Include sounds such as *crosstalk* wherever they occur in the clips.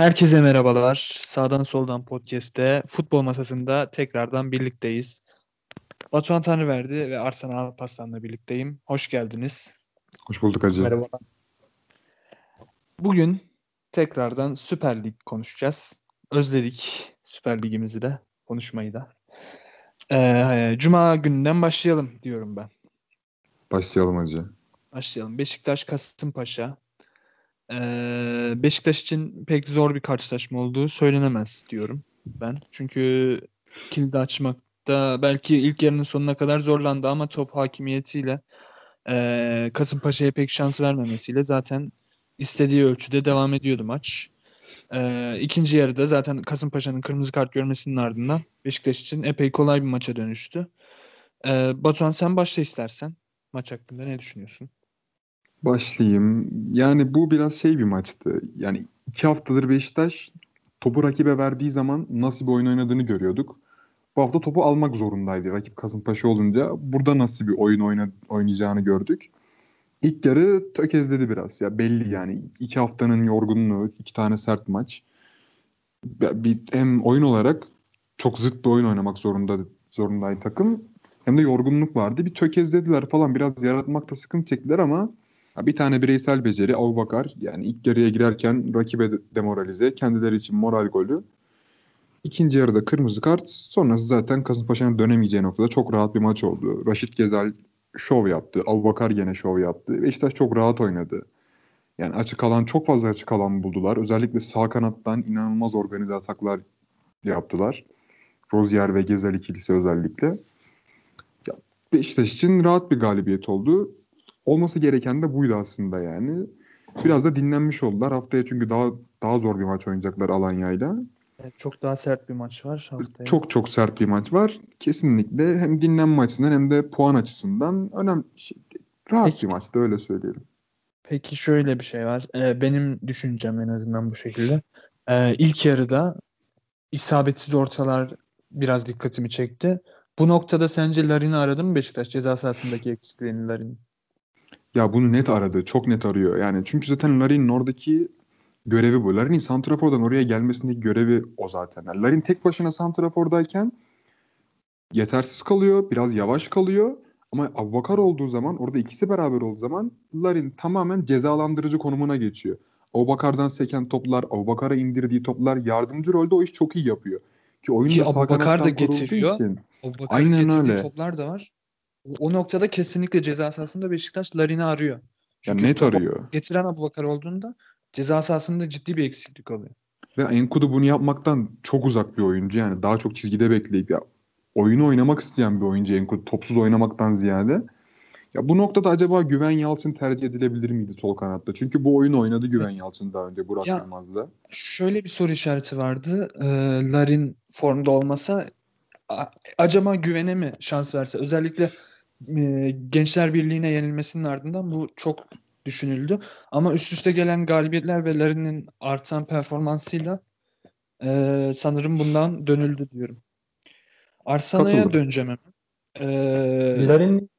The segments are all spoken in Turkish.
Herkese merhabalar. Sağdan soldan podcast'te futbol masasında tekrardan birlikteyiz. Batuhan Tanrıverdi ve Arslan Alpaslan'la birlikteyim. Hoş geldiniz. Hoş bulduk Hacı. Merhaba. Bugün tekrardan Süper Lig konuşacağız. Özledik Süper Ligimizi de, konuşmayı da. Ee, Cuma gününden başlayalım diyorum ben. Başlayalım Hacı. Başlayalım. Beşiktaş Kasımpaşa. Ee, Beşiktaş için pek zor bir karşılaşma olduğu söylenemez diyorum ben. Çünkü kilidi açmakta belki ilk yarının sonuna kadar zorlandı ama top hakimiyetiyle e, Kasımpaşa'ya pek şans vermemesiyle zaten istediği ölçüde devam ediyordu maç. E, ikinci yarıda zaten Kasımpaşa'nın kırmızı kart görmesinin ardından Beşiktaş için epey kolay bir maça dönüştü. E, Batuhan sen başla istersen. Maç hakkında ne düşünüyorsun? Başlayayım. Yani bu biraz şey bir maçtı. Yani iki haftadır Beşiktaş topu rakibe verdiği zaman nasıl bir oyun oynadığını görüyorduk. Bu hafta topu almak zorundaydı rakip Kasımpaşa olunca. Burada nasıl bir oyun oyna, oynayacağını gördük. İlk yarı tökezledi biraz. Ya belli yani. iki haftanın yorgunluğu, iki tane sert maç. Bir, hem oyun olarak çok zıt bir oyun oynamak zorunda zorundaydı takım. Hem de yorgunluk vardı. Bir tökezlediler falan. Biraz yaratmakta sıkıntı çektiler ama bir tane bireysel beceri Abu Bakar yani ilk yarıya girerken rakibe demoralize, kendileri için moral golü. İkinci yarıda kırmızı kart. Sonrası zaten Kasımpaşa'nın dönemeyeceği noktada çok rahat bir maç oldu. Raşit Gezel şov yaptı. Abu Bakar gene şov yaptı. Beşiktaş çok rahat oynadı. Yani açık alan çok fazla açık alan buldular. Özellikle sağ kanattan inanılmaz organize ataklar yaptılar. Rozier ve Gezel ikilisi özellikle. Ya Beşiktaş için rahat bir galibiyet oldu olması gereken de buydu aslında yani. Biraz da dinlenmiş oldular. Haftaya çünkü daha daha zor bir maç oynayacaklar Alanya'yla. Evet, çok daha sert bir maç var haftaya. Çok çok sert bir maç var. Kesinlikle hem dinlenme açısından hem de puan açısından önemli şey, rahat Peki. bir maçtı öyle söyleyelim. Peki şöyle bir şey var. Ee, benim düşüncem en azından bu şekilde. Ee, ilk yarıda isabetsiz ortalar biraz dikkatimi çekti. Bu noktada sence Larin'i aradı mı Beşiktaş ceza sahasındaki eksikliğini Larin'in? Ya bunu net aradı. Çok net arıyor. Yani çünkü zaten Larin'in oradaki görevi bu. Larin'in Santrafor'dan oraya gelmesindeki görevi o zaten. Yani Larin tek başına Santrafor'dayken yetersiz kalıyor. Biraz yavaş kalıyor. Ama Abubakar olduğu zaman orada ikisi beraber olduğu zaman Larin tamamen cezalandırıcı konumuna geçiyor. Abubakar'dan seken toplar, Abubakar'a indirdiği toplar yardımcı rolde o iş çok iyi yapıyor. Ki oyun Ki Abubakar da getiriyor. Için, Abubakar'ın getirdiği öyle. toplar da var. O noktada kesinlikle ceza sahasında Beşiktaş Larin'i arıyor. Çünkü ya net arıyor. Getiren Abu Bakar olduğunda ceza sahasında ciddi bir eksiklik oluyor. Ve Enkudu bunu yapmaktan çok uzak bir oyuncu yani. Daha çok çizgide bekleyip ya oyunu oynamak isteyen bir oyuncu Enkudu. Topsuz oynamaktan ziyade. Ya bu noktada acaba Güven Yalçın tercih edilebilir miydi sol kanatta? Çünkü bu oyunu oynadı Güven Yalçın daha önce Burak ya, Yılmaz'da. Şöyle bir soru işareti vardı. Ee, Larin formda olmasa acaba Güven'e mi şans verse? Özellikle e, Gençler Birliği'ne yenilmesinin ardından bu çok düşünüldü. Ama üst üste gelen galibiyetler ve Larin'in artan performansıyla e, sanırım bundan dönüldü diyorum. Arsena'ya döneceğim hemen. Ee, Larin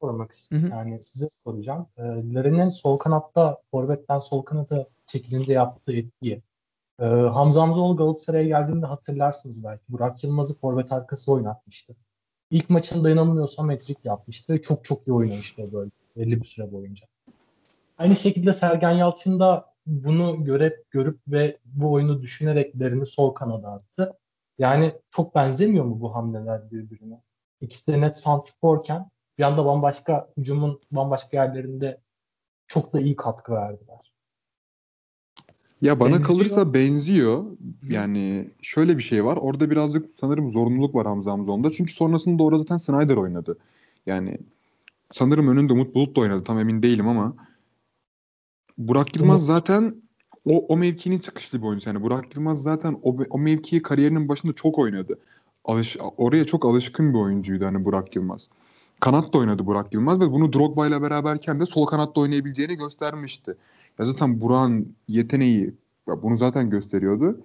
sormak istiyorum. Yani size soracağım. E, Larin'in sol kanatta forvetten sol kanata çekilince yaptığı etkiyi e, Hamza Hamzoğlu Galatasaray'a geldiğinde hatırlarsınız belki. Burak Yılmaz'ı forvet arkası oynatmıştı. İlk maçında inanılmıyorsam metrik yapmıştı. Çok çok iyi oynamıştı böyle belli bir süre boyunca. Aynı şekilde Sergen Yalçın da bunu görüp görüp ve bu oyunu düşünerek derini sol kanada attı. Yani çok benzemiyor mu bu hamleler birbirine? İkisi de net santriforken bir anda bambaşka hücumun bambaşka yerlerinde çok da iyi katkı verdiler. Ya bana benziyor. kalırsa benziyor. Yani şöyle bir şey var. Orada birazcık sanırım zorunluluk var Hamza Hamzoğlu'nda. Çünkü sonrasında orada zaten Snyder oynadı. Yani sanırım önünde Umut Bulut da oynadı. Tam emin değilim ama Burak Yılmaz zaten o, o mevkinin çıkışlı bir oyuncu. Yani Burak Yılmaz zaten o, o mevkiyi kariyerinin başında çok oynadı. Alış, oraya çok alışkın bir oyuncuydu hani Burak Yılmaz. Kanat da oynadı Burak Yılmaz ve bunu Drogba ile beraberken de sol kanatta oynayabileceğini göstermişti. Ya zaten Burak'ın yeteneği bunu zaten gösteriyordu.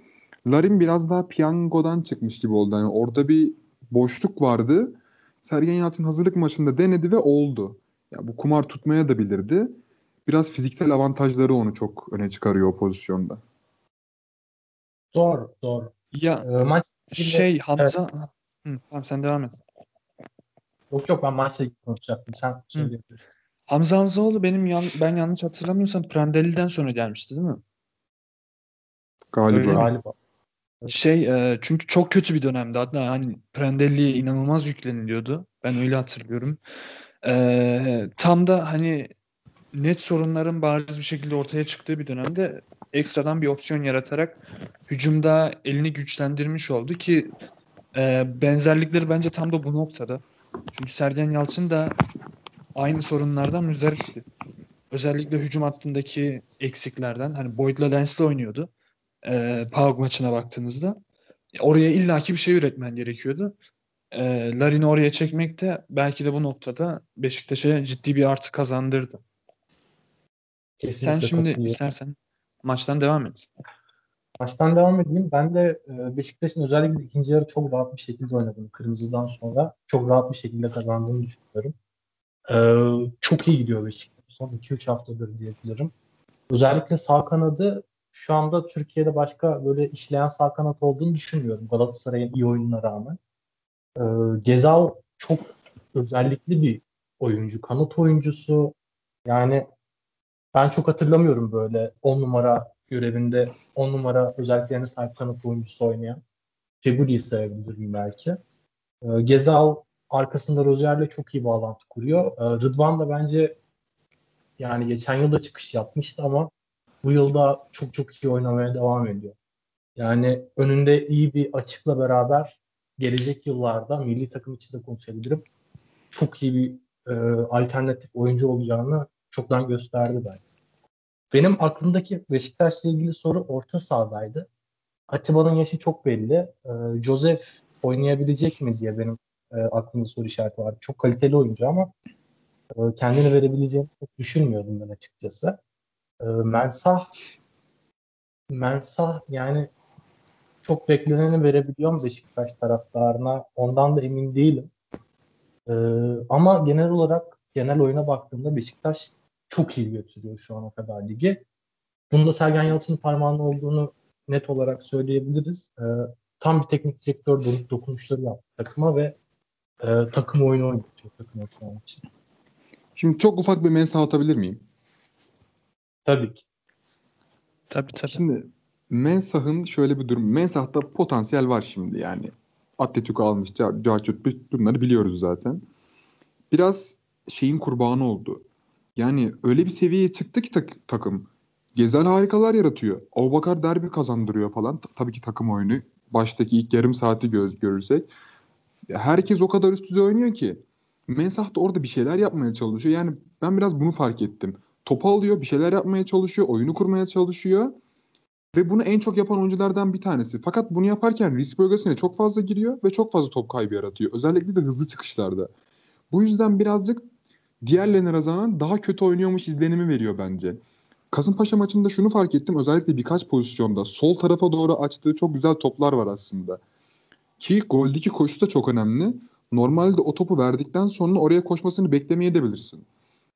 Larin biraz daha piyangodan çıkmış gibi oldu. Yani orada bir boşluk vardı. Sergen Yalçın hazırlık maçında denedi ve oldu. Ya bu kumar tutmaya da bilirdi. Biraz fiziksel avantajları onu çok öne çıkarıyor o pozisyonda. Zor, zor. Ya Ee, maç şey Hamza Hı, tamam sen devam et. Yok yok ben maçla ilgili konuşacaktım. Sen söyleyebilirsin. Hamza Hamzaoğlu benim yan, ben yanlış hatırlamıyorsam Prandelli'den sonra gelmişti değil mi? Galiba. Öyle mi? Galiba. Şey e, çünkü çok kötü bir dönemdi. Hatta hani Prandelli'ye inanılmaz yükleniliyordu. Ben öyle hatırlıyorum. E, tam da hani net sorunların bariz bir şekilde ortaya çıktığı bir dönemde ekstradan bir opsiyon yaratarak hücumda elini güçlendirmiş oldu ki e, benzerlikleri bence tam da bu noktada. Çünkü Sergen Yalçın da aynı sorunlardan müzdaripti. Özellikle hücum hattındaki eksiklerden. Hani Boyd'la Lens'le oynuyordu. E, PAOK maçına baktığınızda. Oraya illaki bir şey üretmen gerekiyordu. E, Larin'i oraya çekmek de belki de bu noktada Beşiktaş'a ciddi bir artı kazandırdı. Kesinlikle Sen şimdi istersen maçtan devam et. Maçtan devam edeyim. Ben de e, Beşiktaş'ın özellikle ikinci yarı çok rahat bir şekilde oynadım. Kırmızıdan sonra çok rahat bir şekilde kazandığını düşünüyorum. E, çok iyi gidiyor Beşiktaş. Son 2-3 haftadır diyebilirim. Özellikle sağ kanadı şu anda Türkiye'de başka böyle işleyen sağ kanat olduğunu düşünmüyorum. Galatasaray'ın iyi oyununa rağmen. E, Gezal çok özellikli bir oyuncu. Kanat oyuncusu. Yani ben çok hatırlamıyorum böyle 10 numara görevinde 10 numara özelliklerine sahip kanat oyuncusu oynayan. Fegüli'yi sayabilirim belki. Ee, Gezal arkasında Rozier'le çok iyi bağlantı kuruyor. Ee, Rıdvan da bence yani geçen yılda çıkış yapmıştı ama bu yılda çok çok iyi oynamaya devam ediyor. Yani önünde iyi bir açıkla beraber gelecek yıllarda milli takım için de konuşabilirim. Çok iyi bir e, alternatif oyuncu olacağını çoktan gösterdi bence. Benim aklımdaki Beşiktaş'la ilgili soru orta sahadaydı. Atiba'nın yaşı çok belli. Ee, Joseph oynayabilecek mi diye benim e, aklımda soru işareti vardı. Çok kaliteli oyuncu ama e, kendini verebileceğini çok düşünmüyordum ben açıkçası. E, Mensah Mensah yani çok bekleneni verebiliyor mu Beşiktaş taraftarına? Ondan da emin değilim. E, ama genel olarak genel oyuna baktığımda Beşiktaş çok iyi götürüyor şu ana kadar ligi. Bunda Sergen Yalçın'ın parmağının olduğunu net olarak söyleyebiliriz. E, tam bir teknik direktör do- dokunuşları yaptı takıma ve e, takım oyunu oynatıyor takıma şu an için. Şimdi çok ufak bir mensah atabilir miyim? Tabii ki. Tabii tabii. Şimdi Mensah'ın şöyle bir durum. Mensah'ta potansiyel var şimdi yani. Atletico almış, Car- Carcut bunları biliyoruz zaten. Biraz şeyin kurbanı oldu. Yani öyle bir seviyeye çıktı ki tak- takım. Gezel harikalar yaratıyor. Abubakar derbi kazandırıyor falan. T- tabii ki takım oyunu. Baştaki ilk yarım saati gö- görürsek. Herkes o kadar üst düzey oynuyor ki. Mensah da orada bir şeyler yapmaya çalışıyor. Yani ben biraz bunu fark ettim. Topu alıyor, bir şeyler yapmaya çalışıyor, oyunu kurmaya çalışıyor. Ve bunu en çok yapan oyunculardan bir tanesi. Fakat bunu yaparken risk bölgesine çok fazla giriyor ve çok fazla top kaybı yaratıyor. Özellikle de hızlı çıkışlarda. Bu yüzden birazcık diğerlerine nazaran daha kötü oynuyormuş izlenimi veriyor bence. Kasımpaşa maçında şunu fark ettim. Özellikle birkaç pozisyonda sol tarafa doğru açtığı çok güzel toplar var aslında. Ki goldeki koşu da çok önemli. Normalde o topu verdikten sonra oraya koşmasını beklemeye de bilirsin.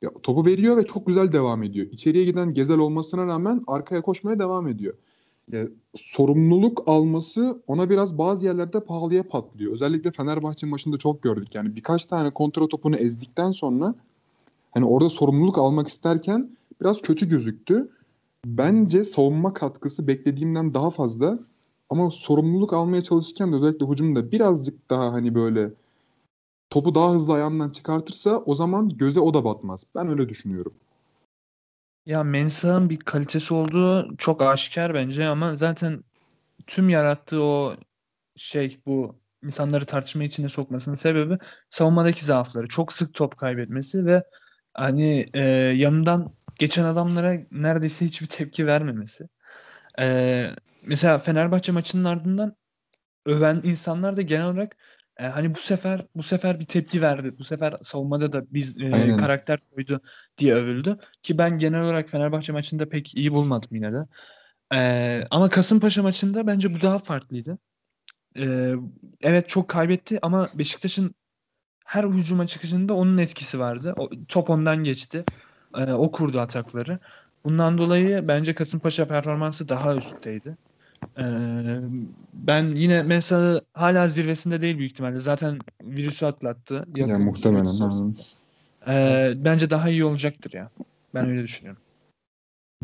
Ya, topu veriyor ve çok güzel devam ediyor. İçeriye giden Gezel olmasına rağmen arkaya koşmaya devam ediyor. Ya, sorumluluk alması ona biraz bazı yerlerde pahalıya patlıyor. Özellikle Fenerbahçe maçında çok gördük. Yani birkaç tane kontra topunu ezdikten sonra hani orada sorumluluk almak isterken biraz kötü gözüktü. Bence savunma katkısı beklediğimden daha fazla. Ama sorumluluk almaya çalışırken de özellikle hücumda birazcık daha hani böyle topu daha hızlı ayağından çıkartırsa o zaman göze o da batmaz. Ben öyle düşünüyorum. Ya Mensah'ın bir kalitesi olduğu çok aşikar bence ama zaten tüm yarattığı o şey bu insanları tartışma içine sokmasının sebebi savunmadaki zaafları. Çok sık top kaybetmesi ve hani e, yanından geçen adamlara neredeyse hiçbir tepki vermemesi. E, mesela Fenerbahçe maçının ardından öven insanlar da genel olarak e, hani bu sefer bu sefer bir tepki verdi. Bu sefer savunmada da biz e, Aynen. karakter koydu diye övüldü. Ki ben genel olarak Fenerbahçe maçında pek iyi bulmadım yine de. E, ama Kasımpaşa maçında bence bu daha farklıydı. E, evet çok kaybetti ama Beşiktaş'ın her hücuma çıkışında onun etkisi vardı. O, top ondan geçti. E, o kurdu atakları. Bundan dolayı bence Kasımpaşa performansı daha üstteydi. Ee, ben yine mesela hala zirvesinde değil büyük ihtimalle. Zaten virüsü atlattı. Ya Yakın muhtemelen. ha. içerisinde. Ee, bence daha iyi olacaktır ya. Ben öyle düşünüyorum.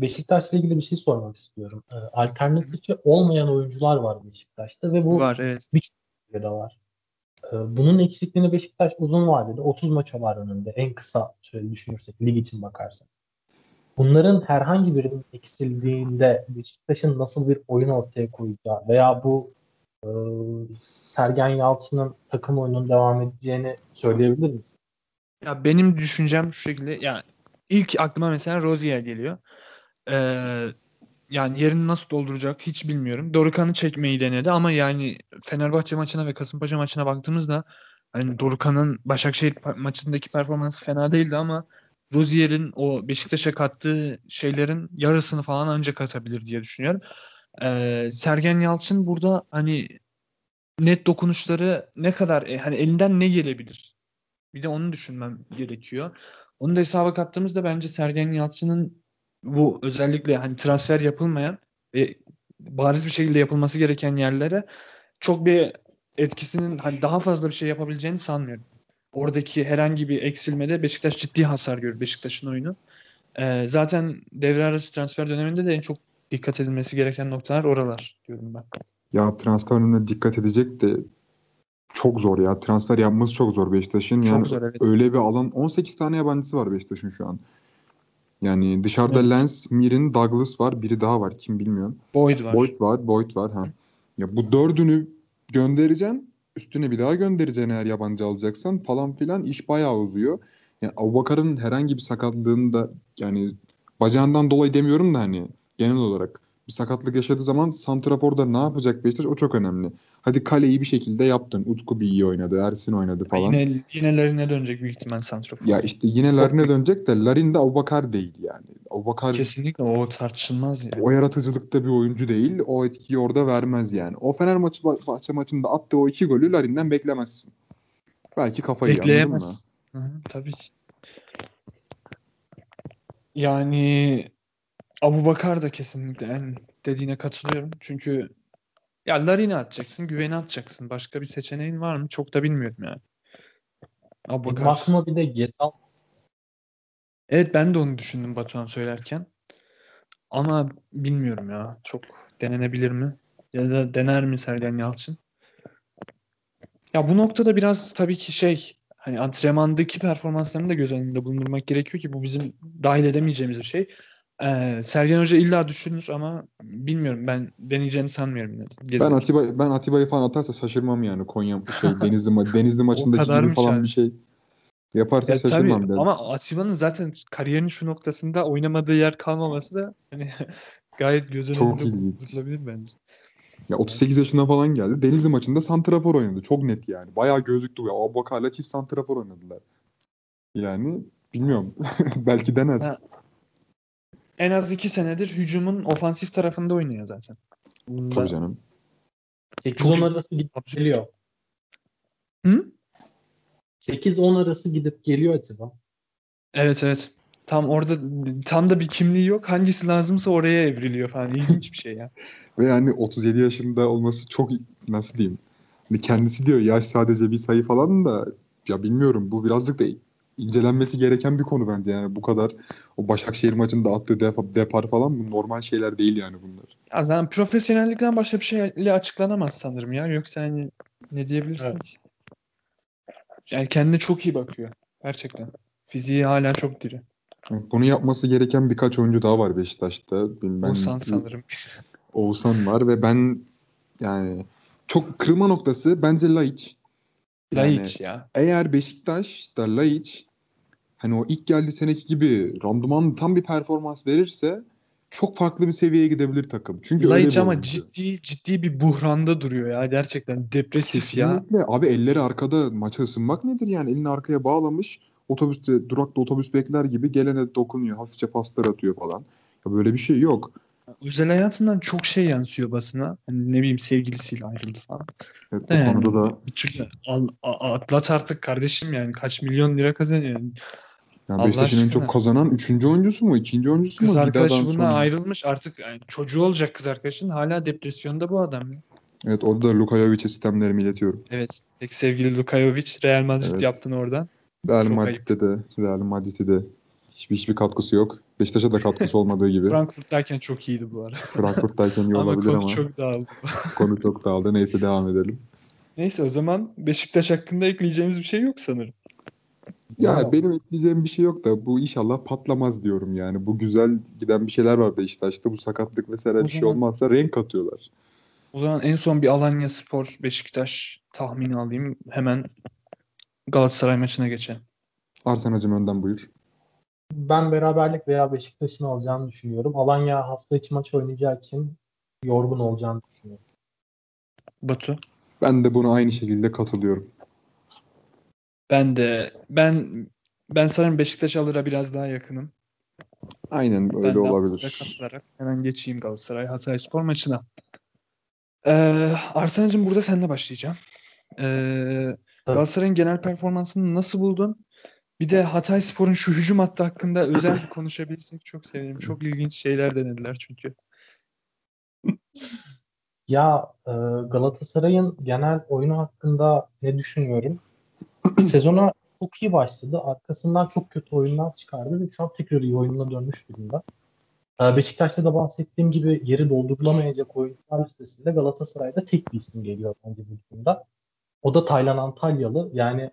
Beşiktaş'la ilgili bir şey sormak istiyorum. Ee, alternatifi olmayan oyuncular var Beşiktaş'ta ve bu Var evet. da var. Ee, bunun eksikliğini Beşiktaş uzun vadede 30 maç var önünde. En kısa süreli düşünürsek lig için bakarsak. Bunların herhangi birinin eksildiğinde Beşiktaş'ın nasıl bir oyun ortaya koyacağı veya bu e, Sergen Yalçın'ın takım oyunun devam edeceğini söyleyebilir misin? Ya benim düşüncem şu şekilde. Ya ilk aklıma mesela Rozier geliyor. Ee, yani yerini nasıl dolduracak hiç bilmiyorum. Dorukan'ı çekmeyi denedi ama yani Fenerbahçe maçına ve Kasımpaşa maçına baktığımızda hani Dorukan'ın Başakşehir maçındaki performansı fena değildi ama Rozier'in o Beşiktaş'a kattığı şeylerin yarısını falan ancak katabilir diye düşünüyorum. Ee, Sergen Yalçın burada hani net dokunuşları ne kadar e, hani elinden ne gelebilir? Bir de onu düşünmem gerekiyor. Onu da hesaba kattığımızda bence Sergen Yalçın'ın bu özellikle hani transfer yapılmayan ve bariz bir şekilde yapılması gereken yerlere çok bir etkisinin hani daha fazla bir şey yapabileceğini sanmıyorum. Oradaki herhangi bir eksilmede Beşiktaş ciddi hasar görür Beşiktaş'ın oyunu. Ee, zaten devre arası transfer döneminde de en çok dikkat edilmesi gereken noktalar oralar diyorum ben. Ya transfer önüne dikkat edecek de çok zor ya. Transfer yapması çok zor Beşiktaş'ın. Yani Çok zor evet. öyle bir alan 18 tane yabancısı var Beşiktaş'ın şu an. Yani dışarıda Evet. Lens, Mirin, Douglas var. Biri daha var. Kim bilmiyorum. Boyd var. Boyd var. Boyd var. Ha. Ya bu dördünü göndereceksin. Üstüne bir daha göndereceksin eğer yabancı alacaksan falan filan iş bayağı uzuyor. Yani Abubakar'ın herhangi bir sakatlığında yani bacağından dolayı demiyorum da hani genel olarak bir sakatlık yaşadığı zaman Santrafor'da ne yapacak Beşiktaş o çok önemli. Hadi kaleyi bir şekilde yaptın. Utku bir iyi oynadı. Ersin oynadı falan. Yine, yinelerine dönecek büyük ihtimal Santrofor. Ya işte yine Çok dönecek de Larin de Abubakar değil yani. Abubakar Kesinlikle o tartışılmaz yani. o yaratıcılıkta bir oyuncu değil. O etkiyi orada vermez yani. O Fener maçı Bahçe maçında attığı o iki golü Larin'den beklemezsin. Belki kafayı? Bekleyemez. Hı hı, tabii ki. Yani Abu Bakar da kesinlikle en dediğine katılıyorum. Çünkü ya Larin'i atacaksın, güveni atacaksın. Başka bir seçeneğin var mı? Çok da bilmiyorum yani. Abu Bakar. aklıma bir de Gezal Evet ben de onu düşündüm Batuhan söylerken. Ama bilmiyorum ya. Çok denenebilir mi? Ya da dener mi Sergen Yalçın? Ya bu noktada biraz tabii ki şey hani antrenmandaki performanslarını da göz önünde bulundurmak gerekiyor ki bu bizim dahil edemeyeceğimiz bir şey. Ee, Sergen Hoca illa düşünür ama bilmiyorum ben deneyeceğini sanmıyorum yine. Ben. Atiba ben Atiba'yı falan atarsa şaşırmam yani Konya şey *laughs* Denizli ma Denizli maçındaki gibi falan yani. bir şey yaparsa Ya tabii şaşırmam dedim. ama Atiba'nın zaten kariyerinin şu noktasında oynamadığı yer kalmaması da hani *laughs* gayet göz önünde bulundurulabilir bence. Ya 38 yaşına falan geldi. Denizli maçında santrafor oynadı. Çok net yani. Bayağı gözüktü. Ya Abubakar'la çift santrafor oynadılar. Yani bilmiyorum. *laughs* Belki dener. Ha, En az iki senedir hücumun ofansif tarafında oynuyor zaten. Bunda- Tabii canım. 8-10 arası gidip geliyor. Hı? 8-10 arası gidip geliyor Atiba. Evet evet. Tam orada tam da bir kimliği yok. Hangisi lazımsa oraya evriliyor falan. İlginç bir şey ya. *laughs* Ve yani 37 yaşında olması çok nasıl diyeyim. Hani kendisi diyor yaş sadece bir sayı falan da ya bilmiyorum bu birazcık da incelenmesi gereken bir konu bence yani bu kadar o Başakşehir maçında attığı defa, depar falan bu normal şeyler değil yani bunlar. Ya zaten profesyonellikten başka bir şeyle açıklanamaz sanırım ya. Yoksa hani ne diyebilirsin Evet. ki? Yani kendine çok iyi bakıyor. Gerçekten. Fiziği hala çok diri. Bunu yapması gereken birkaç oyuncu daha var Beşiktaş'ta. Ben, Oğuzhan sanırım. *laughs* Oğuzhan var ve ben yani çok kırılma noktası bence Laiç. Yani Laiç ya. eğer Beşiktaş'ta Laiç hani o ilk geldiği seneki gibi randıman tam bir performans verirse çok farklı bir seviyeye gidebilir takım. Çünkü Laiç ama oyuncu. ciddi ciddi bir buhranda duruyor ya. Gerçekten depresif ya. Kesinlikle. Abi elleri arkada maça ısınmak nedir yani? Elini arkaya bağlamış. Otobüste, durakta otobüs bekler gibi gelene dokunuyor. Hafifçe paslar atıyor falan. Ya böyle bir şey yok. Özel hayatından çok şey yansıyor basına. Hani ne bileyim sevgilisiyle ayrıldı falan. Evet, yani konuda da bir çocuğu al- atlat artık kardeşim yani kaç milyon lira kazanıyor. Yani Yani Allah Beşiktaş'ın en çok kazanan 3. oyuncusu mu? 2. oyuncusu mu? Kız arkadaşı bundan sonra. ayrılmış artık yani çocuğu olacak kız arkadaşın hala depresyonda bu adam. ya. Evet orada da Luka Jovic'e sistemlerimi iletiyorum. Evet. Peki sevgili Luka Jovic Real Madrid Evet. yaptın oradan. Real Çok Madrid'de de Real Madrid'de de hiçbir hiçbir katkısı yok. Beşiktaş'a da katkısı olmadığı gibi. Frankfurt'tayken çok iyiydi bu arada. *laughs* Frankfurt'tayken iyi ama olabilir konu ama çok dağıldı. *laughs* konu çok dağıldı. Neyse devam edelim. Neyse o zaman Beşiktaş hakkında ekleyeceğimiz bir şey yok sanırım. Ya Ama- benim ekleyeceğim bir şey yok da bu inşallah patlamaz diyorum yani. Bu güzel giden bir şeyler var Beşiktaş'ta. Bu sakatlık vesaire O bir şey zaman- olmazsa renk katıyorlar. O zaman en son bir Alanya Spor Beşiktaş tahmini alayım. Hemen Galatasaray maçına geçelim. Arsenacım önden buyur. Ben beraberlik veya Beşiktaş'ın alacağını düşünüyorum. Alanya hafta içi maç oynayacağı için yorgun olacağını düşünüyorum. Batu. Ben de buna aynı şekilde katılıyorum. Ben de ben ben sanırım Beşiktaş alır'a biraz daha yakınım. Aynen Ben öyle size olabilir. katılarak hemen geçeyim Galatasaray Hatayspor maçına. Ee, Arsenal'cığım burada seninle başlayacağım. Ee, Galatasaray'ın genel performansını nasıl buldun? Bir de Hatayspor'un şu hücum hattı hakkında özel bir *laughs* konuşabilirsek çok sevinirim. Çok ilginç şeyler denediler çünkü. Ya e, Galatasaray'ın genel oyunu hakkında ne düşünüyorum? *clears throat* Sezona çok iyi başladı. Arkasından çok kötü oyunlar çıkardı ve şu an tekrar iyi oyununa dönmüş durumda. E, Beşiktaş'ta da bahsettiğim gibi yeri doldurulamayacak oyuncular listesinde Galatasaray'da tek bir isim geliyor bence bu durumda. O da Taylan Antalyalı. Yani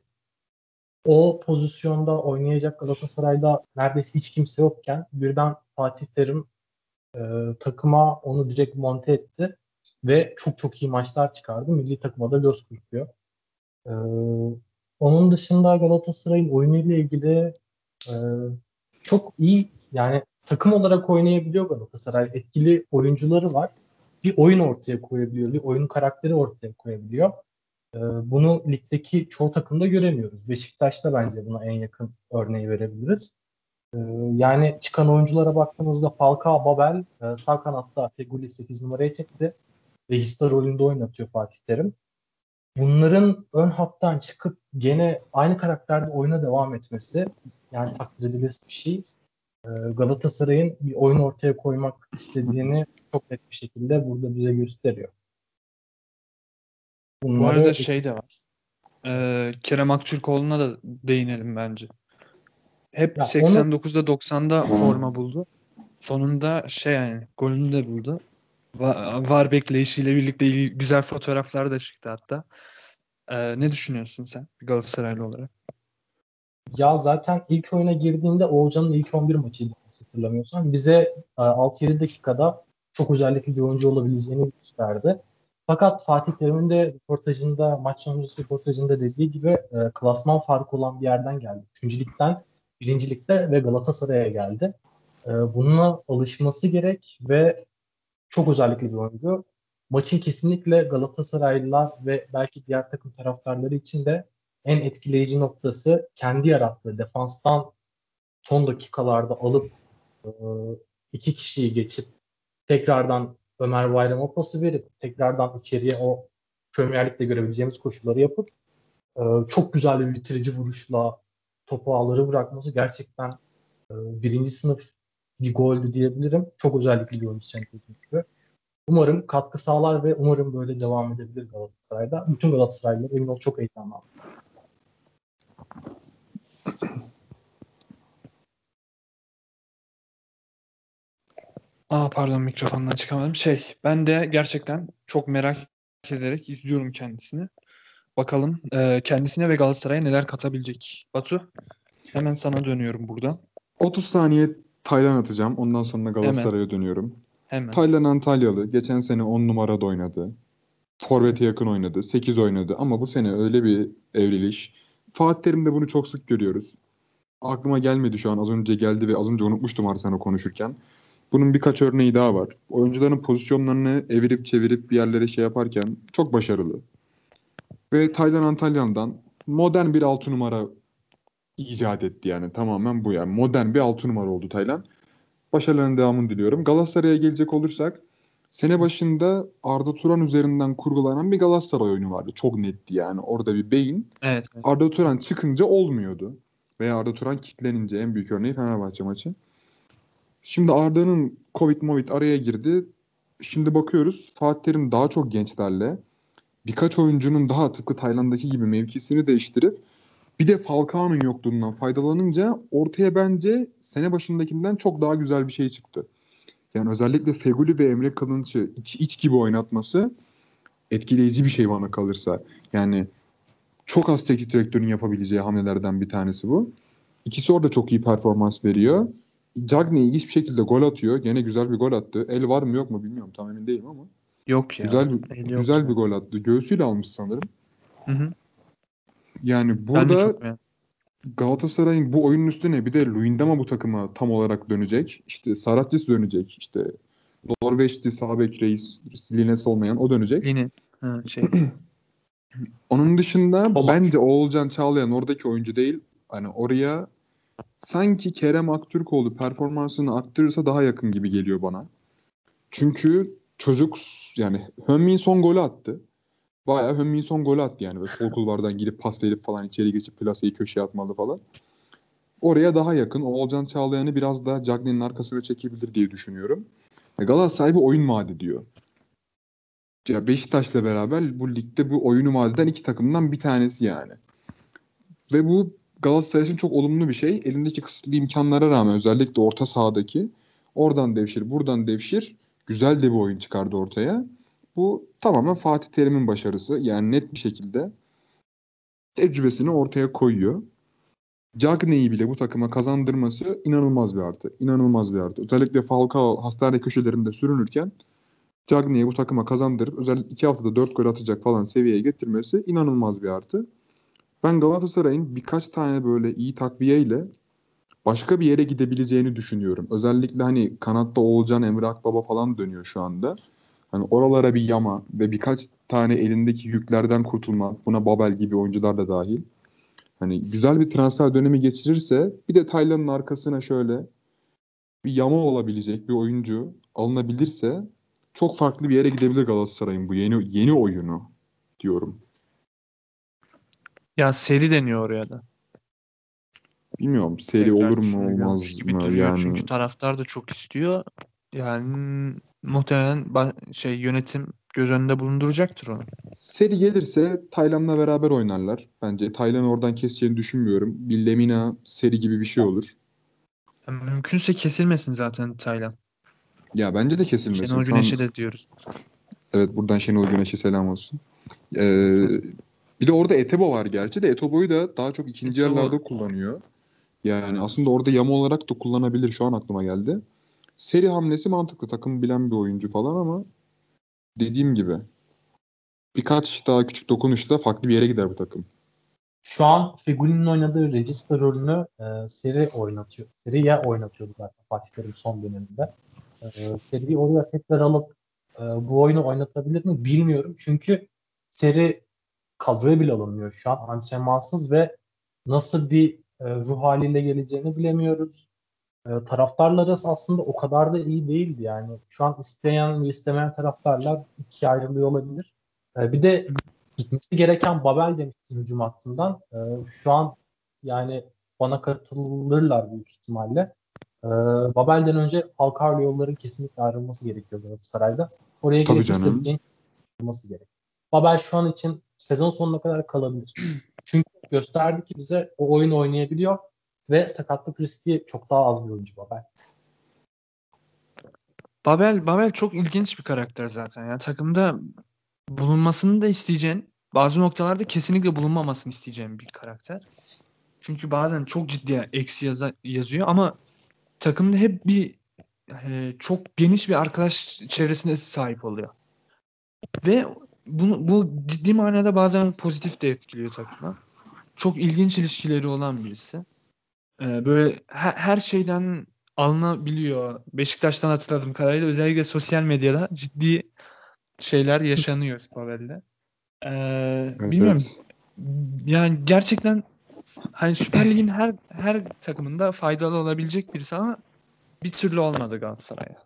o pozisyonda oynayacak Galatasaray'da neredeyse hiç kimse yokken birden Fatih Terim e, takıma onu direkt monte etti ve çok çok iyi maçlar çıkardı. Milli takıma da göz kırpıyor. Ee, onun dışında Galatasaray'ın oyunuyla ilgili e, çok iyi yani takım olarak oynayabiliyor Galatasaray. Etkili oyuncuları var. Bir oyun ortaya koyabiliyor. Bir oyun karakteri ortaya koyabiliyor. Ee, bunu ligdeki çoğu takımda göremiyoruz. Beşiktaş'ta bence buna en yakın örneği verebiliriz. Ee, yani çıkan oyunculara baktığımızda Falcao, Babel e, sağ kanatta Feguli 8 numaraya çekti ve Hista rolünde oynatıyor Fatih Terim. Bunların ön hattan çıkıp gene aynı karakterde oyuna devam etmesi yani takdir edilesi bir şey. Ee, Galatasaray'ın bir oyun ortaya koymak istediğini çok net bir şekilde burada bize gösteriyor. Bu Bunları- arada şey de var. Ee, Kerem Aktürkoğlu'na da değinelim bence. Hep Ya onu- 89'da 90'da forma buldu. Sonunda şey yani golünü de buldu. Va- var bekleyişiyle birlikte güzel fotoğraflar da çıktı hatta. Ee, ne düşünüyorsun sen Galatasaraylı olarak? Ya zaten ilk oyuna girdiğinde Oğulcan'ın ilk 11 maçıydı hatırlamıyorsam. Bize e, 6-7 dakikada çok özellikli bir oyuncu olabileceğini gösterdi. Fakat Fatih Terim'in de röportajında, maç sonrası röportajında dediği gibi e, klasman farkı olan bir yerden geldi. Üçüncülükten birincilikte ve Galatasaray'a geldi. E, bununla alışması gerek ve çok özellikli bir oyuncu. Maçın kesinlikle Galatasaraylılar ve belki diğer takım taraftarları için de en etkileyici noktası kendi yarattığı defanstan son dakikalarda alıp iki kişiyi geçip tekrardan Ömer Bayram'a pası verip tekrardan içeriye o Premier görebileceğimiz koşulları yapıp çok güzel bir bitirici vuruşla topu ağları bırakması gerçekten birinci sınıf bir goldü diyebilirim. Çok özellikli bir oyuncu Champions gibi. Umarım katkı sağlar ve umarım böyle devam edebilir Galatasaray'da. Bütün Galatasaraylılar emin ol çok heyecanlandı. Aa pardon mikrofondan çıkamadım. Şey ben de gerçekten çok merak ederek izliyorum kendisini. Bakalım e, kendisine ve Galatasaray'a neler katabilecek. Batu hemen sana dönüyorum burada. 30 saniye Taylan atacağım. Ondan sonra Galatasaray'a dönüyorum. Hemen. Taylan Antalyalı. Geçen sene 10 numarada oynadı. Forvet'e yakın oynadı. 8 oynadı. Ama bu sene öyle bir evriliş. Fatih Terim'de bunu çok sık görüyoruz. Aklıma gelmedi şu an. Az önce geldi ve az önce unutmuştum Arsenal konuşurken. Bunun birkaç örneği daha var. Oyuncuların pozisyonlarını evirip çevirip bir yerlere şey yaparken çok başarılı. Ve Taylan Antalyan'dan modern bir 6 numara icat etti yani. Tamamen bu yani. Modern bir 6 numara oldu Taylan. Başarılarının devamını diliyorum. Galatasaray'a gelecek olursak sene başında Arda Turan üzerinden kurgulanan bir Galatasaray oyunu vardı. Çok netti yani. Orada bir beyin. Evet. evet. Arda Turan çıkınca olmuyordu. veya Arda Turan kitlenince en büyük örneği Fenerbahçe maçı. Şimdi Arda'nın Covid Movit araya girdi. Şimdi bakıyoruz Fatih Terim daha çok gençlerle birkaç oyuncunun daha tıpkı Tayland'daki gibi mevkisini değiştirip bir de Falcao'nun yokluğundan faydalanınca ortaya bence sene başındakinden çok daha güzel bir şey çıktı. Yani özellikle Feguli ve Emre Kılınç'ı iç, iç gibi oynatması etkileyici bir şey bana kalırsa. Yani çok az teknik direktörün yapabileceği hamlelerden bir tanesi bu. İkisi orada çok iyi performans veriyor. Cagney ilginç bir şekilde gol atıyor. Gene güzel bir gol attı. El var mı yok mu bilmiyorum. Tam emin değilim ama. Yok ya. Güzel bir, güzel bir gol attı. Göğsüyle almış sanırım. Hı hı. Yani burada Galatasaray'ın bu oyunun üstüne bir de Luyendama bu takıma tam olarak dönecek. İşte Saratçıs dönecek. İşte Norveçli Sabek Reis, Lines olmayan o dönecek. Yine ha, şey. *clears throat* Onun dışında Ama... bence Oğulcan Çağlayan oradaki oyuncu değil. Hani oraya sanki Kerem Aktürkoğlu performansını arttırırsa daha yakın gibi geliyor bana. Çünkü çocuk yani Hönmin son golü attı. Bayağı Hönmin son golü attı yani. Böyle sol kulvardan gidip pas verip falan içeri geçip plaseyi köşeye atmalı falan. Oraya daha yakın. Oğulcan Çağlayan'ı biraz daha Cagney'in arkasına çekebilir diye düşünüyorum. Galatasaray bir oyun vaat ediyor. Ya Beşiktaş'la beraber bu ligde bu oyunu vaat eden iki takımdan bir tanesi yani. Ve bu Galatasaray için çok olumlu bir şey. Elindeki kısıtlı imkanlara rağmen özellikle orta sahadaki oradan devşir, buradan devşir güzel de bir oyun çıkardı ortaya. Bu tamamen Fatih Terim'in başarısı. Yani net bir şekilde tecrübesini ortaya koyuyor. Cagney'i bile bu takıma kazandırması inanılmaz bir artı. İnanılmaz bir artı. Özellikle Falcao hastane köşelerinde sürünürken Cagney'i bu takıma kazandırıp özellikle iki haftada dört gol atacak falan seviyeye getirmesi inanılmaz bir artı. Ben Galatasaray'ın birkaç tane böyle iyi takviyeyle başka bir yere gidebileceğini düşünüyorum. Özellikle hani kanatta Oğulcan, Emre Akbaba falan dönüyor şu anda. Hani oralara bir yama ve birkaç tane elindeki yüklerden kurtulma. Buna Babel gibi oyuncular da dahil. Hani güzel bir transfer dönemi geçirirse bir de Taylan'ın arkasına şöyle bir yama olabilecek bir oyuncu alınabilirse çok farklı bir yere gidebilir Galatasaray'ın bu yeni yeni oyunu diyorum. Ya seri deniyor oraya da. Bilmiyorum seri Tekrar olur mu olmaz gibi mı duruyor. yani. Çünkü taraftar da çok istiyor. Yani muhtemelen şey yönetim göz önünde bulunduracaktır onu. Seri gelirse Taylan'la beraber oynarlar. Bence Taylan oradan keseceğini düşünmüyorum. Bir Lemina seri gibi bir şey olur. Yani mümkünse kesilmesin zaten Taylan. Ya bence de kesilmesin. Şenol Güneş'e de diyoruz. Evet buradan Şenol Güneş'e selam olsun. Ee, bir de orada Etebo var gerçi de Etebo'yu da daha çok ikinci Etebo... yerlerde kullanıyor. Yani aslında orada yama olarak da kullanabilir şu an aklıma geldi. Seri hamlesi mantıklı. Takım bilen bir oyuncu falan ama dediğim gibi birkaç daha küçük dokunuşla farklı bir yere gider bu takım. Şu an Figuli'nin oynadığı Register rolünü e, seri oynatıyor. Seriye oynatıyordu zaten Fatih Terim son döneminde. E, seriyi oraya tekrar alıp e, bu oyunu oynatabilir mi bilmiyorum. Çünkü seri kadroya bile alınmıyor şu an antrenmansız ve nasıl bir e, ruh haliyle geleceğini bilemiyoruz. E, taraftarlar aslında o kadar da iyi değildi yani. Şu an isteyen ve istemeyen taraftarlar ikiye ayrılıyor olabilir. E, bir de gitmesi gereken Babel demiştim hücum hattından. E, şu an yani bana katılırlar büyük ihtimalle. E, Babel'den önce Halkarlı yolların kesinlikle ayrılması gerekiyor Galatasaray'da. Oraya gerekirse genç ayrılması gerek. Babel şu an için sezon sonuna kadar kalabilir. *clears throat* Çünkü gösterdi ki bize o oyun oynayabiliyor ve sakatlık riski çok daha az bir oyuncu Babel. Babel, Babel çok ilginç bir karakter zaten. Yani takımda bulunmasını da isteyeceğin, bazı noktalarda kesinlikle bulunmamasını isteyeceğin bir karakter. Çünkü bazen çok ciddi eksi yaza, yazıyor ama takımda hep bir e, çok geniş bir arkadaş çevresine sahip oluyor. Ve bunu, bu ciddi manada bazen pozitif de etkiliyor takıma. Çok ilginç ilişkileri olan birisi. Ee, böyle her, her şeyden alınabiliyor. Beşiktaş'tan hatırladığım kadarıyla özellikle sosyal medyada ciddi şeyler yaşanıyor Pavel'de. Ee, evet, bilmiyorum. Evet. Yani gerçekten hani Süper Lig'in her her takımında faydalı olabilecek birisi ama bir türlü olmadı Galatasaray'a.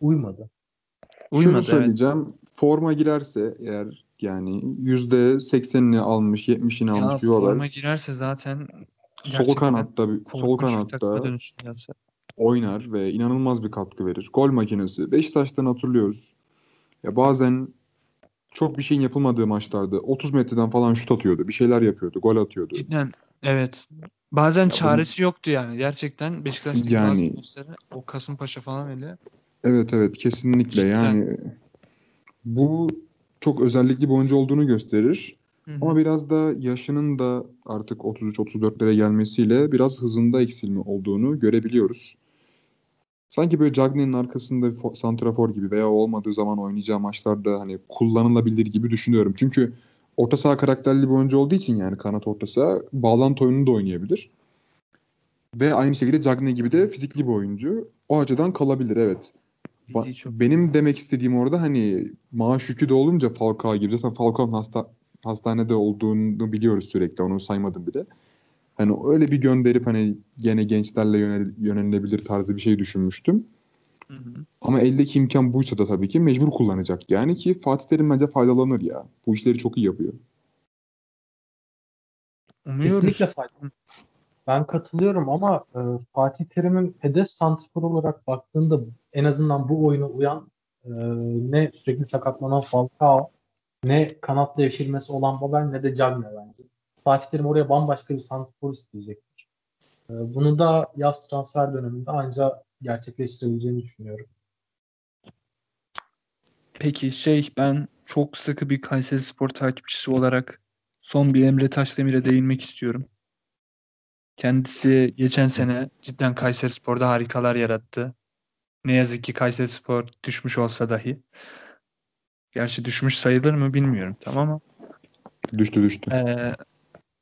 Uymadı. Uymadı. Şunu söyleyeceğim. Evet. Forma girerse eğer Yani %80'ini almış, 70'ini almış Ya bir Babel. forma girerse zaten Sol kanatta sol kanatta oynar ve inanılmaz bir katkı verir. Gol makinesi. Beşiktaş'tan hatırlıyoruz. Ya bazen çok bir şeyin yapılmadığı maçlarda 30 metreden falan şut atıyordu. Bir şeyler yapıyordu. Gol atıyordu. Cidden evet. Bazen bunu- çaresi yoktu yani. Gerçekten Beşiktaş'taki Yani- bazı o Kasımpaşa falan öyle. Evet evet kesinlikle Cidden. yani bu çok özellikli bir oyuncu olduğunu gösterir. Hı hı. Ama biraz da yaşının da artık 33-34'lere gelmesiyle biraz hızında eksilme olduğunu görebiliyoruz. Sanki böyle Cagney'in arkasında bir fo- santrafor gibi veya olmadığı zaman oynayacağı maçlarda hani kullanılabilir gibi düşünüyorum. Çünkü orta saha karakterli bir oyuncu olduğu için yani kanat orta saha bağlantı oyununu da oynayabilir. Ve aynı şekilde Cagney gibi de fizikli bir oyuncu. O açıdan kalabilir evet. Ba- Benim demek istediğim orada hani maaş yükü de olunca Falcao gibi zaten Falcao'nun hasta hastanede olduğunu biliyoruz sürekli onu saymadım bile. Hani öyle bir gönderip hani gene gençlerle yönel, yönelilebilir tarzı bir şey düşünmüştüm. Hı hı. Ama eldeki imkan buysa da tabii ki mecbur kullanacak. Yani ki Fatih Terim bence faydalanır ya. Bu işleri çok iyi yapıyor. Umuyoruz. Kesinlikle faydalı. Ben katılıyorum ama e, Fatih Terim'in hedef santrfor olarak baktığında en azından bu oyuna uyan e, ne sürekli sakatlanan Falcao ne kanat devşirmesi olan Babel ne de Cagney bence. Fatih Terim oraya bambaşka bir santrfor isteyecektir. E, bunu da yaz transfer döneminde ancak gerçekleştirebileceğini düşünüyorum. Peki şey ben çok sıkı bir Kayseri Spor takipçisi olarak son bir Emre Taşdemir'e değinmek istiyorum. Kendisi geçen sene cidden Kayseri Spor'da harikalar yarattı. Ne yazık ki Kayseri Spor düşmüş olsa dahi. Gerçi düşmüş sayılır mı bilmiyorum tamam ama. Düştü düştü. Ee,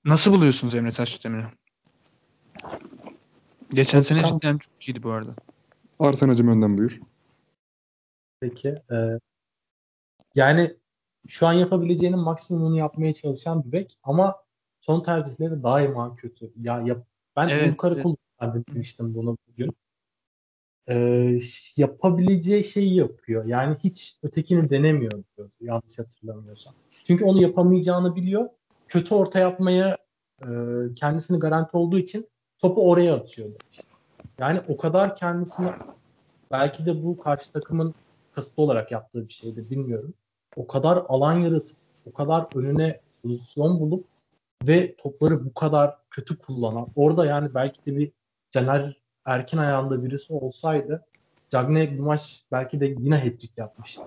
nasıl buluyorsunuz Emre Taşdemir'i? Geçen sene Hocam- cidden çok iyiydi bu arada. Arsenacım önden buyur. Peki. e, yani şu an yapabileceğinin maksimumunu yapmaya çalışan bir bek ama son tercihleri daima kötü. Ya yap, ben Evet, Uğur Karakul evet. demiştim bunu bugün. E, yapabileceği şeyi yapıyor. Yani hiç ötekini denemiyor diyor, yanlış hatırlamıyorsam. Çünkü onu yapamayacağını biliyor. Kötü orta yapmaya e, kendisini garanti olduğu için topu oraya atıyor. Yani o kadar kendisini belki de bu karşı takımın kasıtlı olarak yaptığı bir şeydi bilmiyorum. O kadar alan yaratıp, o kadar önüne pozisyon bulup ve topları bu kadar kötü kullanan, orada yani belki de bir Caner Erkin ayağında birisi olsaydı Cagney bu maç belki de yine hat-trick yapmıştı.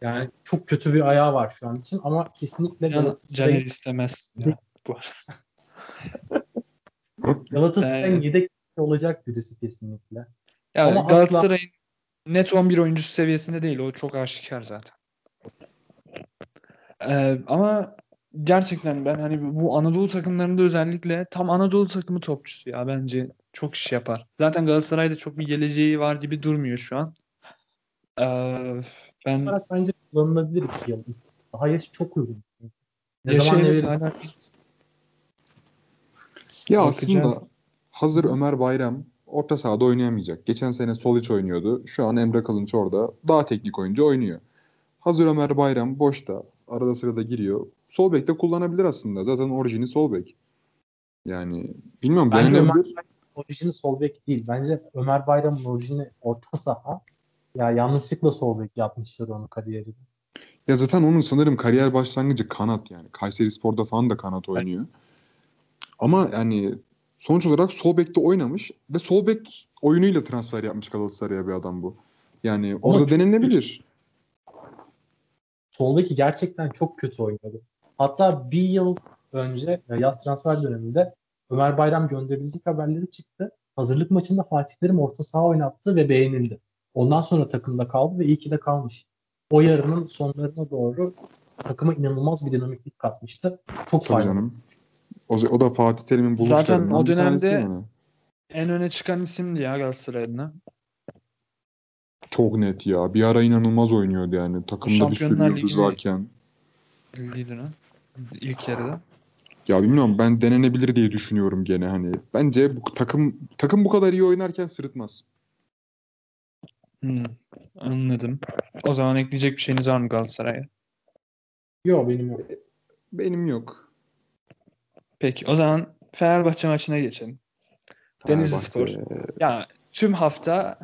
Yani çok kötü bir ayağı var şu an için ama kesinlikle Can, Caner Galatasaray'ın istemez. Ya, bu Galatasaray'ın Ee, yedek olacak birisi kesinlikle. Ya Ama asla- Galatasaray'ın net 11 oyuncusu seviyesinde değil. O çok aşikar zaten. Ee, ama gerçekten ben hani bu Anadolu takımlarında özellikle tam Anadolu takımı topçusu ya bence çok iş yapar. Zaten Galatasaray'da çok bir geleceği var gibi durmuyor şu an. Ee, ben olarak bence kullanılabilir iki yıl. Daha yaş çok uygun. Ne Yaşı zaman evet, hala- Ya Bakacağız. aslında hazır Ömer Bayram orta sahada oynayamayacak. Geçen sene sol iç oynuyordu. Şu an Emre Kılınç orada daha teknik oyuncu oynuyor. Hazır Ömer Bayram boşta. Arada sırada giriyor. Sol bekte kullanabilir aslında. Zaten orijini sol bek. Yani bilmiyorum Bence Ömer. Orijini sol bek değil. Bence Ömer Bayram'ın orijini orta saha. Ya yanlışlıkla sol bek yapmışlar onu kariyerinde. Ya zaten onun sanırım kariyer başlangıcı kanat yani. Kayseri Spor'da falan da kanat oynuyor. Ama yani sonuç olarak sol bekte oynamış ve sol bek oyunuyla transfer yapmış Galatasaray'a bir adam bu. Yani orada çok denenebilir. Sol beki gerçekten çok kötü oynadı. Hatta bir yıl önce yaz transfer döneminde Ömer Bayram gönderilecek haberleri çıktı. Hazırlık maçında Fatih Terim orta saha oynattı ve beğenildi. Ondan sonra takımda kaldı ve iyi ki de kalmış. O yarının sonlarına doğru takıma inanılmaz bir dinamiklik katmıştı. Çok Tabii faydalı. canım. O, o da Fatih Terim'in buluşlarından Zaten o dönemde- yani. en öne çıkan isimdi ya Galatasaray adına. Çok net ya. Bir ara inanılmaz oynuyordu yani. Takımda bir sürü yıldız varken. Lider'ı. İlk yarıda. Ya bilmiyorum ben denenebilir diye düşünüyorum gene hani. Bence bu takım takım bu kadar iyi oynarken sırıtmaz. Hmm, anladım. O zaman ekleyecek bir şeyiniz var mı Galatasaray'a? Yok benim yok. Benim yok. Peki o zaman Fenerbahçe maçına geçelim. Denizli Spor. Ya tüm hafta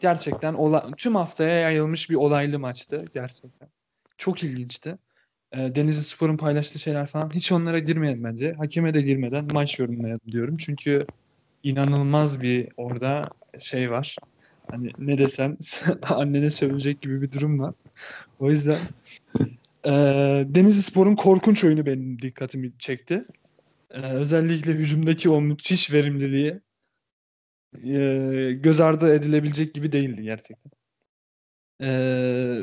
gerçekten ola, tüm haftaya yayılmış bir olaylı maçtı gerçekten. Çok ilginçti. E, Denizli Spor'un paylaştığı şeyler falan hiç onlara girmeyelim bence. Hakeme de girmeden maç yorumlayalım diyorum. Çünkü inanılmaz bir orada şey var. Hani ne desen *laughs* annene sövülecek gibi bir durum var. O yüzden e, Denizli Spor'un korkunç oyunu benim dikkatimi çekti. E, özellikle hücumdaki o müthiş verimliliği e, göz ardı edilebilecek gibi değildi gerçekten. E,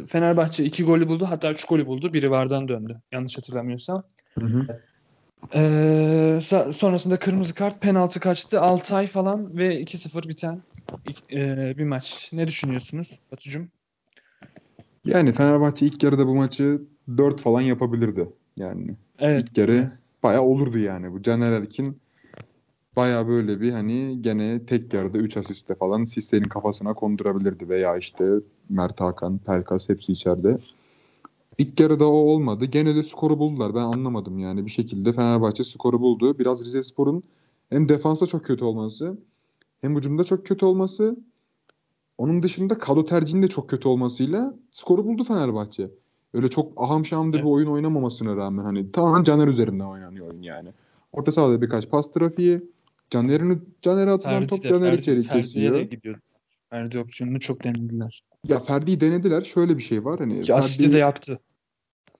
Fenerbahçe iki golü buldu. Hatta üç golü buldu. Biri vardan döndü. Yanlış hatırlamıyorsam. Hı hı. E, sonrasında kırmızı kart, penaltı kaçtı. 6 ay falan ve 2-0 biten e, bir maç. Ne düşünüyorsunuz Batucuğum? Yani Fenerbahçe ilk yarıda bu maçı 4 falan yapabilirdi. Yani evet. ilk yarı bayağı olurdu yani. Bu Caner Erkin baya böyle bir hani gene tek yarıda 3 asiste falan Sisse'nin kafasına kondurabilirdi veya işte Mert Hakan, Pelkas hepsi içeride. İlk yarıda o olmadı. Gene de skoru buldular. Ben anlamadım yani. Bir şekilde Fenerbahçe skoru buldu. Biraz Rize Spor'un hem defansta çok kötü olması hem hücumda çok kötü olması onun dışında kadro tercihinde çok kötü olmasıyla skoru buldu Fenerbahçe. Öyle çok aham şamda evet. bir oyun oynamamasına rağmen hani tamamen Caner üzerinden oynanıyor oyun yani. Orta sahada birkaç pas trafiği, Caner'in Caner'e atılan Ferdi top de, Caner Ferdi, içeri Ferdi'ye kesiyor. de gidiyor. Ferdi opsiyonunu çok denediler. Ya Ferdi'yi denediler. Şöyle bir şey var. Hani Ki asisti Ferdi de yaptı.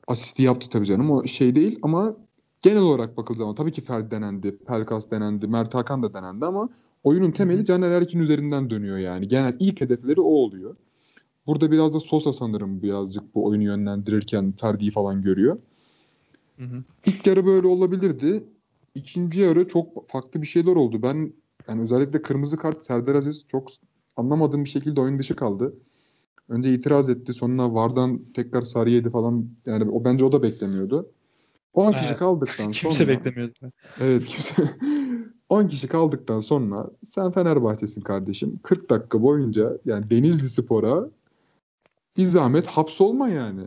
asisti yaptı tabii canım. O şey değil ama genel olarak bakıldığı zaman tabii ki Ferdi denendi, Pelkas denendi, Mert Hakan da denendi ama oyunun temeli Caner Erkin üzerinden dönüyor yani. Genel ilk hedefleri o oluyor. Burada biraz da Sosa sanırım birazcık bu oyunu yönlendirirken Ferdi'yi falan görüyor. Hı hı. İlk yarı böyle olabilirdi. İkinci yarı çok farklı bir şeyler oldu. Ben yani özellikle kırmızı kart Serdar Aziz çok anlamadığım bir şekilde oyun dışı kaldı. Önce itiraz etti. Sonra Vardan tekrar sarı yedi falan. Yani o bence o da beklemiyordu. 10 kişi Evet. kaldıktan *laughs* Kimse sonra beklemiyordu. Evet kimse *laughs* 10 kişi kaldıktan sonra sen Fenerbahçe'sin kardeşim. 40 dakika boyunca yani Denizli Spor'a bir zahmet hapsolma yani.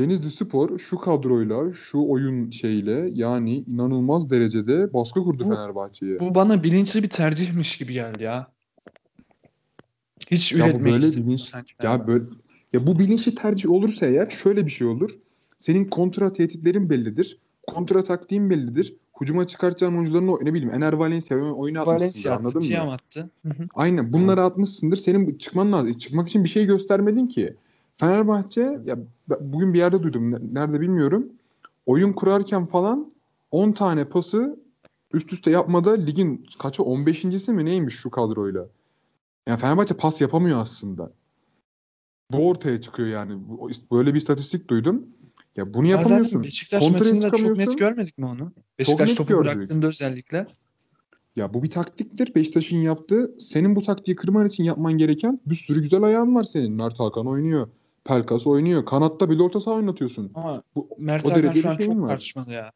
Denizli Spor şu kadroyla, şu oyun şeyle yani inanılmaz derecede baskı kurdu Bu- Fenerbahçe'ye. Bu bana bilinçli bir tercihmiş gibi geldi ya. Hiç Ya üretmek böyle bilinç sanki. ya böyle ya bu bilinçli tercih olursa eğer şöyle bir şey olur. Senin kontra tehditlerin bellidir. Kontra taktiğin bellidir. Hücuma çıkartacağın oyuncuların o ne bileyim Ener Valencia oyunu atmışsındır Valencia attı, anladın Tiam mı? attı. Hı hı. Aynen bunları atmışsındır. Senin çıkman lazım. Çıkmak için bir şey göstermedin ki. Fenerbahçe ya bugün bir yerde duydum. ne- Nerede bilmiyorum. Oyun kurarken falan 10 tane pası üst üste yapmada ligin kaçı 15.si mi neymiş şu kadroyla. Yani Fenerbahçe pas yapamıyor aslında. Bu ortaya çıkıyor yani. Böyle bir istatistik duydum. Ya bunu Ya yapamıyorsun. zaten Beşiktaş Kontraya maçında çok net görmedik mi onu? Beşiktaş topu gördük. bıraktığında özellikle. Ya bu bir taktiktir. Beşiktaş'ın yaptığı. Senin bu taktiği kırman için yapman gereken bir sürü güzel ayağın var senin. Mert Hakan oynuyor. Pelkas oynuyor. Kanatta bile orta saha oynatıyorsun. Ama Bu, Mert Hakan şu an şeyin çok var. tartışmalı ya.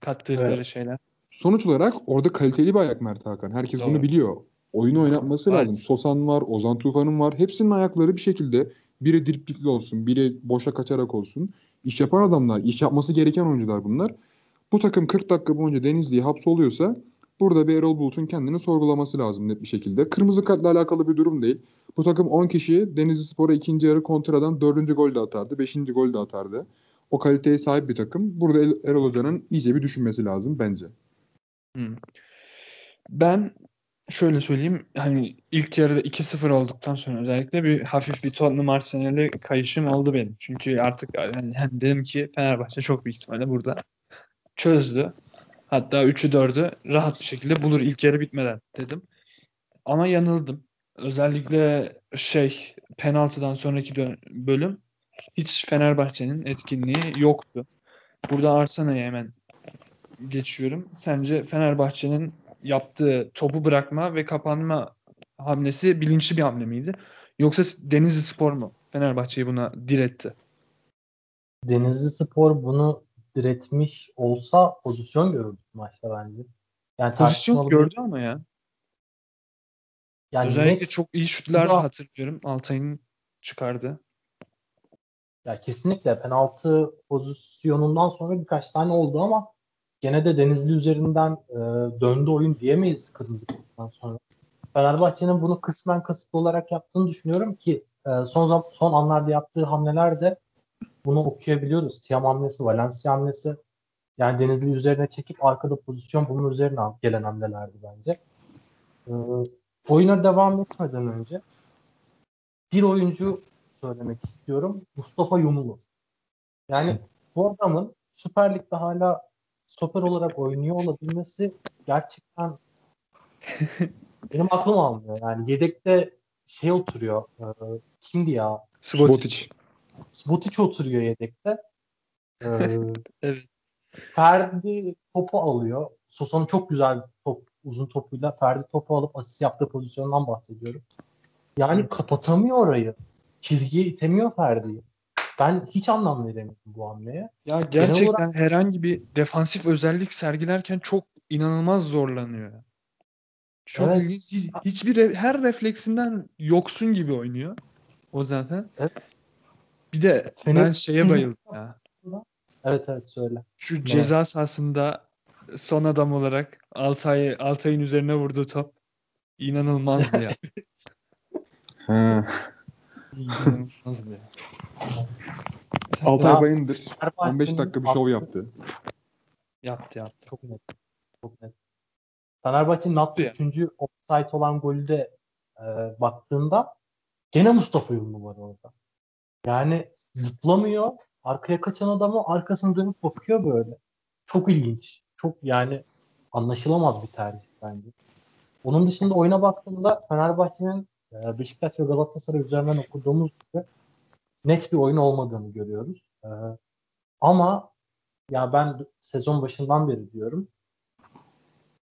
Kattıkları Evet. şeyler. sonuç olarak orada kaliteli bir ayak Mert Hakan. Herkes Doğru. bunu biliyor. Oyunu oynatması Evet. lazım. Sosan var, Ozan Tufan'ın var. Hepsinin ayakları bir şekilde biri driplikli olsun, biri boşa kaçarak olsun. İş yapan adamlar, iş yapması gereken oyuncular bunlar. Bu takım 40 dakika boyunca Denizli'ye hapsoluyorsa burada bir Erol Bulut'un kendini sorgulaması lazım net bir şekilde. Kırmızı kartla alakalı bir durum değil. Bu takım 10 kişi Denizli Spor'a ikinci yarı kontradan dördüncü gol de atardı, beşinci gol de atardı. O kaliteye sahip bir takım. Burada El- Erol Hoca'nın iyice bir düşünmesi lazım bence. Ben şöyle söyleyeyim. Hani ilk yarıda 2-0 olduktan sonra özellikle bir hafif bir Tottenham Arsenal'e kayışım oldu benim. Çünkü artık yani, hani dedim ki Fenerbahçe çok büyük ihtimalle burada çözdü. Hatta 3'ü 4'ü rahat bir şekilde bulur ilk yarı bitmeden dedim. Ama yanıldım. Özellikle şey penaltıdan sonraki bölüm hiç Fenerbahçe'nin etkinliği yoktu. Burada Arsenal'e hemen geçiyorum. Sence Fenerbahçe'nin yaptığı topu bırakma ve kapanma hamlesi bilinçli bir hamle miydi? Yoksa Denizli Spor mu Fenerbahçe'yi buna diretti? Denizli Spor bunu diretmiş olsa pozisyon görürdü maçta bence. Yani Pozisyon gördü ama ya. Yani Özellikle net- çok iyi şutlar da- hatırlıyorum. Altay'ın çıkardı. ya kesinlikle penaltı pozisyonundan sonra birkaç tane oldu ama gene de Denizli üzerinden e, döndü oyun diyemeyiz kırmızı karttan sonra. Fenerbahçe'nin bunu kısmen kasıtlı olarak yaptığını düşünüyorum ki e, son son anlarda yaptığı hamleler de bunu okuyabiliyoruz. Tiam hamlesi, Valencia hamlesi. Yani Denizli üzerine çekip arkada pozisyon bunun üzerine gelen hamlelerdi bence. E, oyuna devam etmeden önce bir oyuncu söylemek istiyorum. Mustafa Yumulu. Yani bu adamın Süper Lig'de hala stoper olarak oynuyor olabilmesi gerçekten *laughs* benim aklım almıyor. Yani yedekte şey oturuyor. E, kimdi ya? Subotic. Subotic oturuyor yedekte. E, *laughs* evet. Ferdi topu alıyor. Sosa'nın çok güzel top, uzun topuyla Ferdi topu alıp asist yaptığı pozisyondan bahsediyorum. Yani kapatamıyor orayı. Çizgiye itemiyor Ferdi'yi. Ben hiç anlam veremiyorum bu hamleye. Ya gerçekten olarak... herhangi bir defansif özellik sergilerken çok inanılmaz zorlanıyor. Çok evet. ilginç. Hiç, hiçbir her refleksinden yoksun gibi oynuyor. O zaten. Evet. Bir de Senin... ben şeye bayıldım ya. Evet evet söyle. Şu evet. ceza sahasında son adam olarak Altay Altay'ın üzerine vurduğu top inanılmazdı *laughs* ya. inanılmazdı ya. Altay Bayındır 15 dakika bir şov yaptı. Yaptı yaptı. Çok net. Çok net. Fenerbahçe'nin attığı 3. offside olan golü de e, baktığında gene Mustafa Yumlu var orada. Yani zıplamıyor. Arkaya kaçan adamı arkasını dönüp bakıyor böyle. Çok ilginç. Çok yani anlaşılamaz bir tercih bence. Onun dışında oyuna baktığında Fenerbahçe'nin e, Beşiktaş ve Galatasaray üzerinden okuduğumuz gibi net bir oyun olmadığını görüyoruz. Ee, ama ya ben sezon başından beri diyorum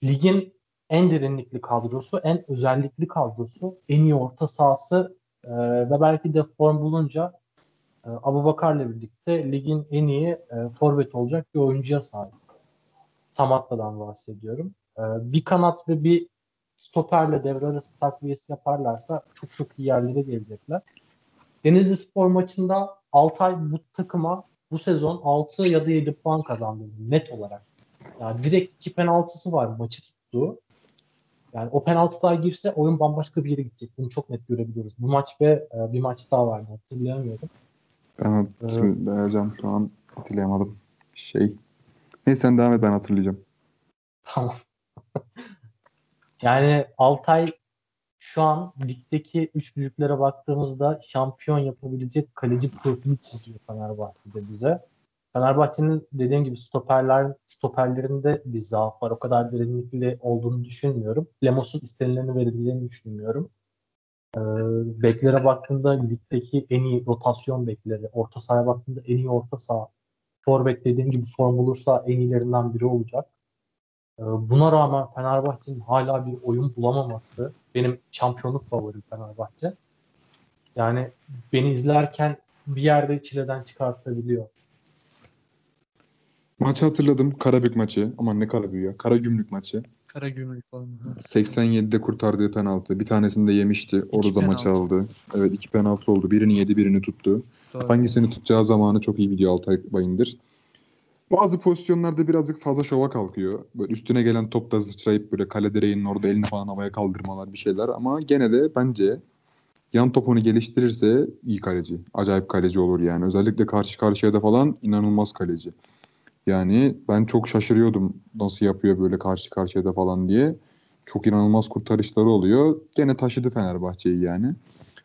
ligin en derinlikli kadrosu, en özellikli kadrosu, en iyi orta sahası e, ve belki de form bulunca e, Abu Bakar'la birlikte ligin en iyi e, forvet olacak bir oyuncuya sahip. Samatta'dan bahsediyorum. E, bir kanat ve bir stoperle devre arası takviyesi yaparlarsa çok çok iyi yerlere gelecekler. Denizli Spor maçında Altay bu takıma bu sezon 6 ya da 7 puan kazandırdı net olarak. Yani direkt iki penaltısı var maçı tuttu. Yani o penaltılar girse oyun bambaşka bir yere gidecek. Bunu çok net görebiliyoruz. Bu maç ve e, bir maç daha vardı hatırlayamıyorum. Ben hatırlayacağım ee, şu an hatırlayamadım. Şey. Neyse sen devam et ben hatırlayacağım. Tamam. *laughs* yani Altay şu an ligdeki üç büyüklere baktığımızda şampiyon yapabilecek kaleci profili çiziyor Fenerbahçe'de bize. Fenerbahçe'nin dediğim gibi stoperler stoperlerinde bir zaaf var. O kadar derinlikli olduğunu düşünmüyorum. Lemos'un istenilerini verebileceğini düşünmüyorum. Ee, beklere baktığında ligdeki en iyi rotasyon bekleri, orta sahaya baktığında en iyi orta saha. Forvet dediğim gibi form bulursa en iyilerinden biri olacak. Ee, buna rağmen Fenerbahçe'nin hala bir oyun bulamaması benim şampiyonluk favorim Fenerbahçe. Yani beni izlerken bir yerde çileden çıkartabiliyor. Maçı hatırladım. Karabük maçı. Aman ne Karabük ya. Karagümrük maçı. Karagümrük falan. 87'de kurtardığı penaltı. Bir tanesini de yemişti. Orada da maçı aldı. Evet iki penaltı oldu. Birini yedi birini tuttu. Doğru. Hangisini tutacağı zamanı çok iyi biliyor Altay Bayındır. Bazı pozisyonlarda birazcık fazla şova kalkıyor. Böyle üstüne gelen topta sıçrayıp böyle kale direğinin orada elini falan havaya kaldırmalar bir şeyler. Ama gene de bence yan topunu geliştirirse iyi kaleci. Acayip kaleci olur yani. Özellikle karşı karşıya da falan inanılmaz kaleci. Yani ben çok şaşırıyordum nasıl yapıyor böyle karşı karşıya da falan diye. Çok inanılmaz kurtarışları oluyor. Gene taşıdı Fenerbahçe'yi yani.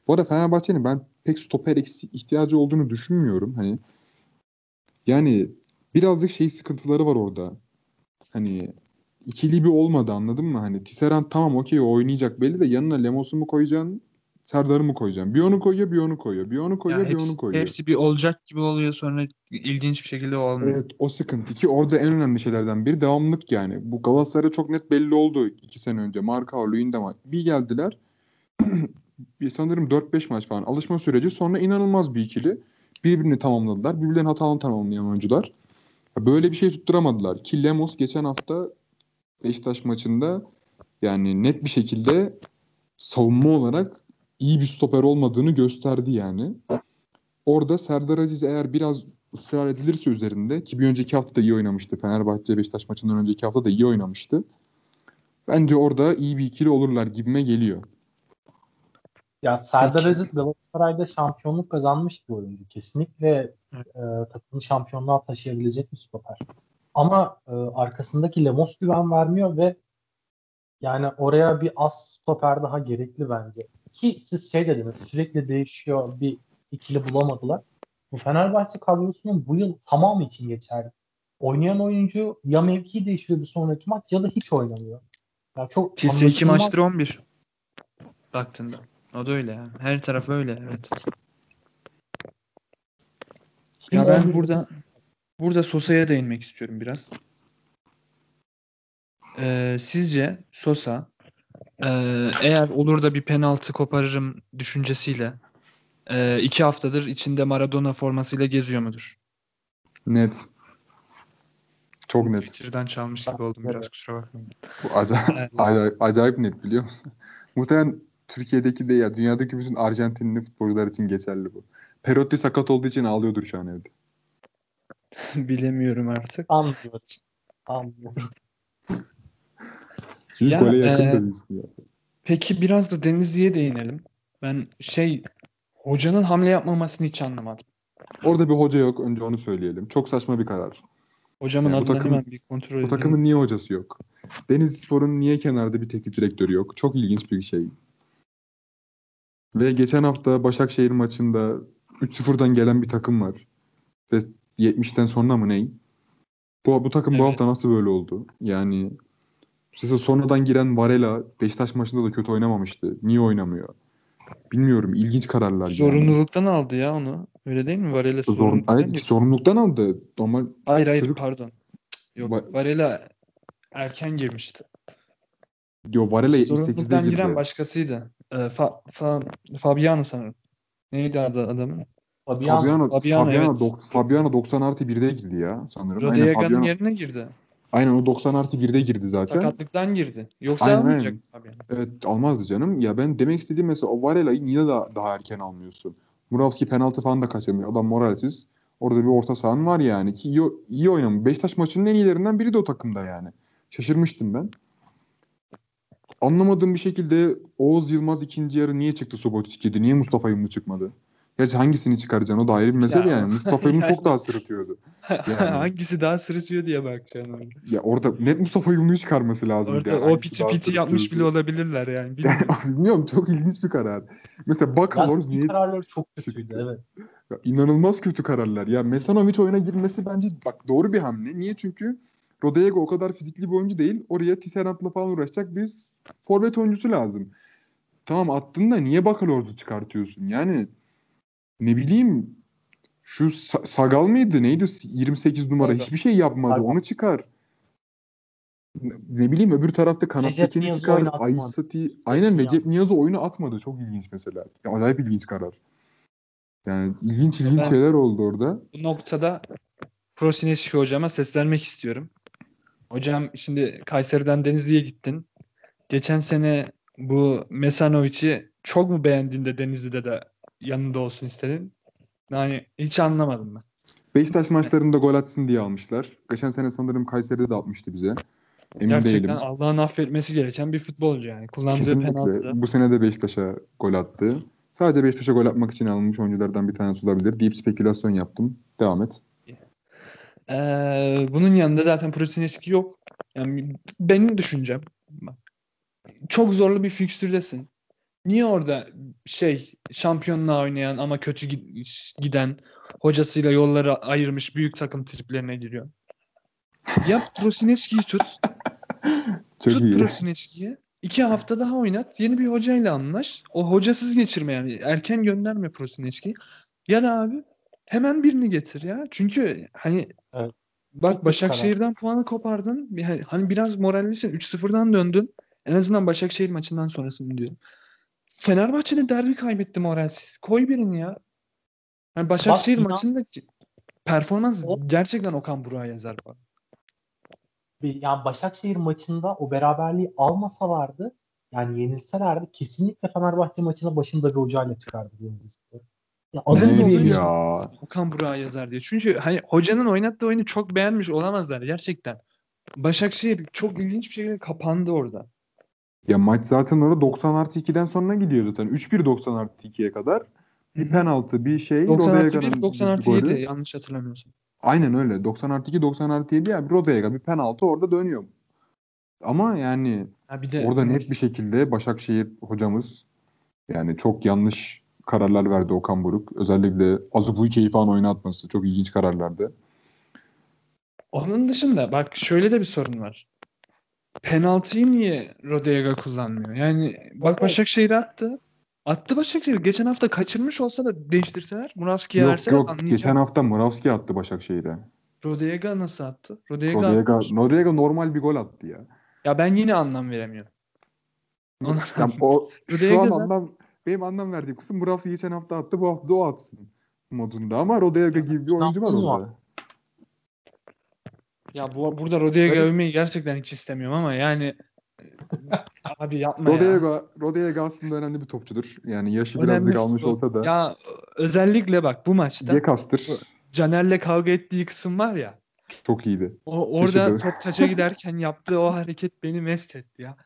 Bu arada Fenerbahçe'nin ben pek stoper ihtiyacı olduğunu düşünmüyorum. Hani yani birazcık şey sıkıntıları var orada. Hani ikili bir olmadı anladın mı? Hani Tisserand tamam okey oynayacak belli de yanına Lemos'u mu koyacaksın? Serdar'ı mı koyacaksın? Bir onu koyuyor, bir onu koyuyor. Bir onu koyuyor, yani bir onu koyuyor. Hepsi bir olacak gibi oluyor sonra ilginç bir şekilde olmuyor. Evet o sıkıntı ki orada en önemli şeylerden biri devamlık yani. Bu Galatasaray'a çok net belli oldu iki sene önce. Marka, Luyendama bir geldiler. *clears throat* sanırım 4-5 maç falan alışma süreci sonra inanılmaz bir ikili. Birbirini tamamladılar. Birbirlerinin hatalarını tamamlayan oyuncular. Böyle bir şey tutturamadılar. Ki Lemos geçen hafta Beşiktaş maçında yani net bir şekilde savunma olarak iyi bir stoper olmadığını gösterdi yani. orada Serdar Aziz eğer biraz ısrar edilirse üzerinde ki bir önceki hafta da iyi oynamıştı. Fenerbahçe Beşiktaş maçından önceki hafta da iyi oynamıştı. Bence orada iyi bir ikili olurlar gibime geliyor. Ya Serdar Aziz Galatasaray'da şampiyonluk kazanmış bir oyuncu. Kesinlikle e, takımı şampiyonluğa taşıyabilecek bir stoper. Ama e, arkasındaki Lemos güven vermiyor ve yani oraya bir az stoper daha gerekli bence. Ki siz şey dediniz sürekli değişiyor bir ikili bulamadılar. Bu Fenerbahçe kadrosunun bu yıl tamamı için geçerli. Oynayan oyuncu ya mevki değişiyor bir sonraki maç ya da hiç oynamıyor. Ya çok Chelsea 2 maçtır 11. Baktığında. O da öyle yani. Her taraf öyle evet. Ya ben burada burada Sosa'ya değinmek istiyorum biraz. Ee, sizce Sosa e, eğer olur da bir penaltı koparırım düşüncesiyle e, iki haftadır içinde Maradona formasıyla geziyor mudur? Net. Çok net. Twitter'dan çalmış gibi oldum biraz kusura bakmayın. Bu acayip, *laughs* acayip, acayip net biliyor musun? Muhtemelen Türkiye'deki de ya dünyadaki bütün Arjantinli futbolcular için geçerli bu. Perotti sakat olduğu için ağlıyordur şu an evde. *laughs* Bilemiyorum artık. Anlıyorum. Anlıyorum. Çünkü gole yakın e, da ya. Peki biraz da Denizli'ye değinelim. Ben şey hocanın hamle yapmamasını hiç anlamadım. Orada bir hoca yok. Önce onu söyleyelim. Çok saçma bir karar. Hocamın yani adını takım, hemen bir kontrol edelim. Bu takımın niye hocası yok? Deniz Spor'un niye kenarda bir teknik direktörü yok? Çok ilginç bir şey. Ve geçen hafta Başakşehir maçında 3-0'dan gelen bir takım var. Ve 70'ten sonra mı ney? Bu, bu takım evet. bu hafta nasıl böyle oldu? Yani Mesela sonradan giren Varela Beşiktaş maçında da kötü oynamamıştı. Niye oynamıyor? Bilmiyorum. İlginç kararlar. Zorunluluktan yani. aldı ya onu. Öyle değil mi? Varela Zor, hayır, zorunluluktan aldı. Normal hayır hayır çocuk... pardon. Yok Va- Varela erken girmişti. Yo Varela 78'de Zorunluluktan girdi. giren başkasıydı. Ee, fa, fa, Fabiano sanırım. Neydi adı adamın? Fabiano. Fabiano, Fabiano, Fabiano, evet. dok, Fabiano 90 artı 1'de girdi ya sanırım. Rodega'nın yerine girdi. Aynen o 90 artı 1'de girdi zaten. Sakatlıktan girdi. Yoksa aynen, almayacak aynen. Evet almazdı canım. Ya ben demek istediğim mesela o Varela'yı niye daha, daha erken almıyorsun? Muravski penaltı falan da kaçırmıyor. Adam moralsiz. Orada bir orta sahan var yani ki iyi, iyi oynamış. Beşiktaş maçının en iyilerinden biri de o takımda yani. Şaşırmıştım ben. Anlamadığım bir şekilde Oğuz Yılmaz ikinci yarı niye çıktı Subotic'iydi? Niye Mustafa Yumlu çıkmadı? Gerçi hangisini çıkaracaksın o da ayrı bir mesele ya. yani. Mustafa Yumlu çok daha sırıtıyordu. *laughs* Yani. Hangisi daha sırıtıyor diye bakacaksın orada. Ya orada net Mustafa Yumlu'yu çıkarması lazım. Orada yani. o piti piti yapmış bile olabilirler yani. *laughs* Bilmiyorum. yani. Bilmiyorum çok ilginç bir karar. Mesela Bakalor niye... kararlar çok kötüydü evet. Ya, inanılmaz kötü kararlar. Ya Mesanovic oyuna girmesi bence bak doğru bir hamle. Niye? Çünkü Rodego o kadar fizikli bir oyuncu değil. Oraya Tisserant'la falan uğraşacak bir forvet oyuncusu lazım. Tamam attın da niye Bakalor'u çıkartıyorsun? Yani ne bileyim şu Sagal mıydı neydi 28 numara Sagal. hiçbir şey yapmadı Sagal. onu çıkar. Ne bileyim öbür tarafta kanattakini çıkar. Aysati aynen Recep Niyaz'ı oyunu atmadı. Çok ilginç mesela. Ya, acayip ilginç karar. Yani ilginç ilginç ben, şeyler oldu orada. Bu noktada Prosineski hocama seslenmek istiyorum. Hocam şimdi Kayseri'den Denizli'ye gittin. Geçen sene bu Mesanovic'i çok mu beğendin de Denizli'de de yanında olsun istedin? Yani hiç anlamadım ben. Beşiktaş maçlarında gol atsın diye almışlar. Geçen sene sanırım Kayseri'de de atmıştı bize. Emin Gerçekten değilim. Allah'ın affetmesi gereken bir futbolcu yani. Kullandığı Kesinlikle. penaltıda. Bu sene de Beşiktaş'a gol attı. Sadece Beşiktaş'a gol atmak için alınmış oyunculardan bir tanesi olabilir deyip spekülasyon yaptım. Devam et. Ee, bunun yanında zaten Prosineski yok. Yani benim düşüncem. Çok zorlu bir fikstürdesin. Niye orada şey şampiyonluğa oynayan ama kötü giden hocasıyla yolları ayırmış büyük takım triplerine giriyor? Yap Prosinecki'yi tut. *laughs* Çok tut Prosinecki'yi. İki hafta daha oynat. Yeni bir hocayla anlaş. O hocasız geçirme yani. Erken gönderme Prosinecki'yi. Ya da abi hemen birini getir ya. Çünkü hani evet. bak Başakşehir'den puanı kopardın. Hani biraz morallisin. 3-0'dan döndün. En azından Başakşehir maçından sonrasını diyorum. Fenerbahçe'de derbi kaybetti moralsiz. Koy birini ya. Yani Başakşehir Bak, maçındaki performans o, gerçekten Okan Burak'a yazar bu. Yani Başakşehir maçında o beraberliği almasalardı yani yenilselerdi kesinlikle Fenerbahçe maçına başında bir hocayla çıkardı Denizli Ya adım gibi ya. Okan Burak'a yazar diye. Çünkü hani hocanın oynattığı oyunu çok beğenmiş olamazlar gerçekten. Başakşehir çok ilginç bir şekilde kapandı orada. Ya maç zaten orada 90 artı 2'den sonra gidiyor zaten. 3-1 90 artı 2'ye kadar. Bir penaltı, bir şey. 90 artı Rodallega'nın 1, 90 artı golü. 7 yanlış hatırlamıyorsam. Aynen öyle. 90 artı 2, 90 artı 7 ya. Bir Rodallega bir penaltı orada dönüyor. Ama yani Ha bir de orada net bir şekilde Başakşehir hocamız yani çok yanlış kararlar verdi Okan Buruk. Özellikle Azubuike'yi falan oynatması çok ilginç kararlardı. Onun dışında bak şöyle de bir sorun var. Penaltıyı niye Rodallega kullanmıyor? Yani bak Başakşehir attı. Attı Başakşehir. Geçen hafta kaçırmış olsa da değiştirseler. Muravski'ye Yok verseler yok anlayacağım. geçen hafta Muravski attı Başakşehir'e. Rodallega nasıl attı? Rodallega, atmış. Rodallega normal bir gol attı ya. Ya ben yine anlam veremiyorum. Ona Ya o *laughs* şu an zaten- anlam benim anlam verdiğim kısım Muravski geçen hafta attı bu hafta o atsın modunda ama Rodallega gibi bir oyuncu var orada. Ya bu burada Rodallega Evet. övmeyi gerçekten hiç istemiyorum ama yani abi yapma ya. Rodallega, Rodallega aslında önemli bir topçudur. Yani yaşı Önemli birazcık almış o. olsa da Ya özellikle bak bu maçta Gekas'tır. Caner'le kavga ettiği kısım var ya. Çok iyiydi. O orada top taça giderken yaptığı o hareket beni mest etti ya.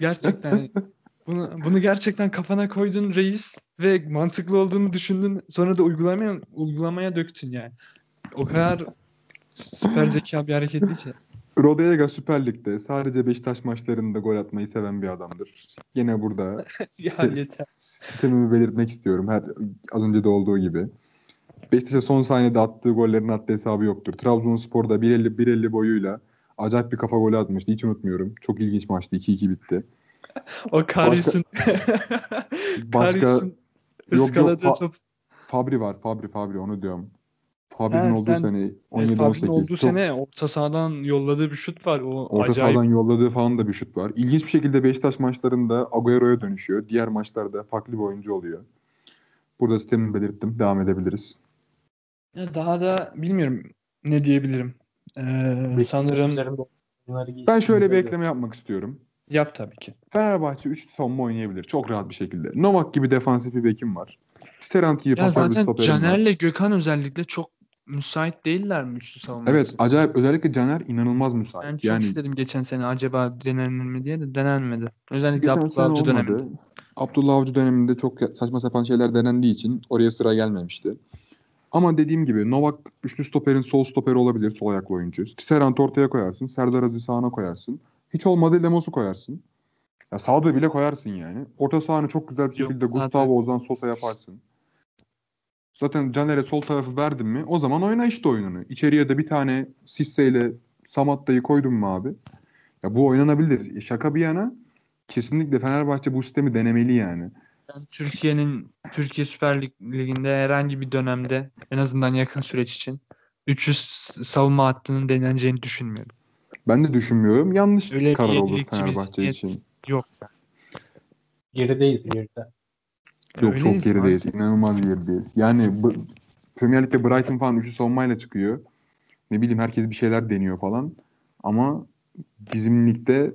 Gerçekten *laughs* bunu bunu gerçekten kafana koydun reis ve mantıklı olduğunu düşündün sonra da uygulamaya uygulamaya döktün yani. O kadar süper zeka bir hareketti ki. Rodallega Süper Lig'de sadece Beşiktaş maçlarında gol atmayı seven bir adamdır. Yine burada *laughs* ya yeter. sistemimi belirtmek istiyorum. Her az önce de olduğu gibi. Beşiktaş'a son saniyede attığı gollerin attığı hesabı yoktur. Trabzonspor'da 1.50 1.50 boyuyla acayip bir kafa golü atmıştı. Hiç unutmuyorum. Çok ilginç maçtı. 2-2 bitti. O Karius'un *laughs* Karius'un yok, ıskaladığı Fa- top. Fabri var. Fabri Fabri onu diyorum. Fabri'nin Ha, olduğu sen- sene Evet, 17-18. Fabri'nin olduğu Çok- sene orta sahadan yolladığı bir şut var. O Orta acayip. sahadan yolladığı falan da bir şut var. İlginç bir şekilde Beşiktaş maçlarında Agüero'ya dönüşüyor. Diğer maçlarda farklı bir oyuncu oluyor. Burada sistemimi belirttim. Devam edebiliriz. Ya daha da bilmiyorum ne diyebilirim. Ee, sanırım Ben şöyle bir ekleme yapmak istiyorum. Yap tabii ki. Fenerbahçe 3 savunma oynayabilir. Çok rahat bir şekilde. Novak gibi defansif bir bekim var. Tisserand gibi Ya zaten. Caner'le Gökhan özellikle çok müsait değiller mi üçlü savunma? Evet için? acayip. Özellikle Caner inanılmaz Ben müsait. çok yani istedim geçen sene acaba denenir mi diye de denenmedi. Özellikle geçen Abdullah Avcı olmadı. döneminde. Abdullah Avcı döneminde çok saçma sapan şeyler denendiği için oraya sıra gelmemişti. Ama dediğim gibi Novak üçlü stoperin sol stoperi olabilir. Sol ayaklı oyuncu. Tisserand ortaya koyarsın. Serdar Aziz sağına koyarsın. Hiç olmadı Lemos'u koyarsın. Ya sağda bile koyarsın yani. Orta sahanı çok güzel bir Yok, şekilde zaten- Gustavo Ozan Sosa yaparsın. Zaten Caner'e sol tarafı verdin mi o zaman oyna işte oyununu. İçeriye de bir tane Sisse ile Samatta'yı koydun mu abi? Ya bu oynanabilir. Şaka bir yana kesinlikle Fenerbahçe bu sistemi denemeli yani. Ben Türkiye'nin Türkiye Süper Lig- Ligi'nde herhangi bir dönemde en azından yakın süreç için 300 savunma hattının deneneceğini düşünmüyorum. Ben de düşünmüyorum. Yanlış Öyle bir karar olur Fenerbahçe zihniyet için. yok. Gerideyiz geride. Yok çok Öyleyiz gerideyiz. maalesef. İnanılmaz gerideyiz. Yani bu, Premier Lig'de Brighton falan üçlü savunmayla çıkıyor. Ne bileyim herkes bir şeyler deniyor falan. Ama bizim ligde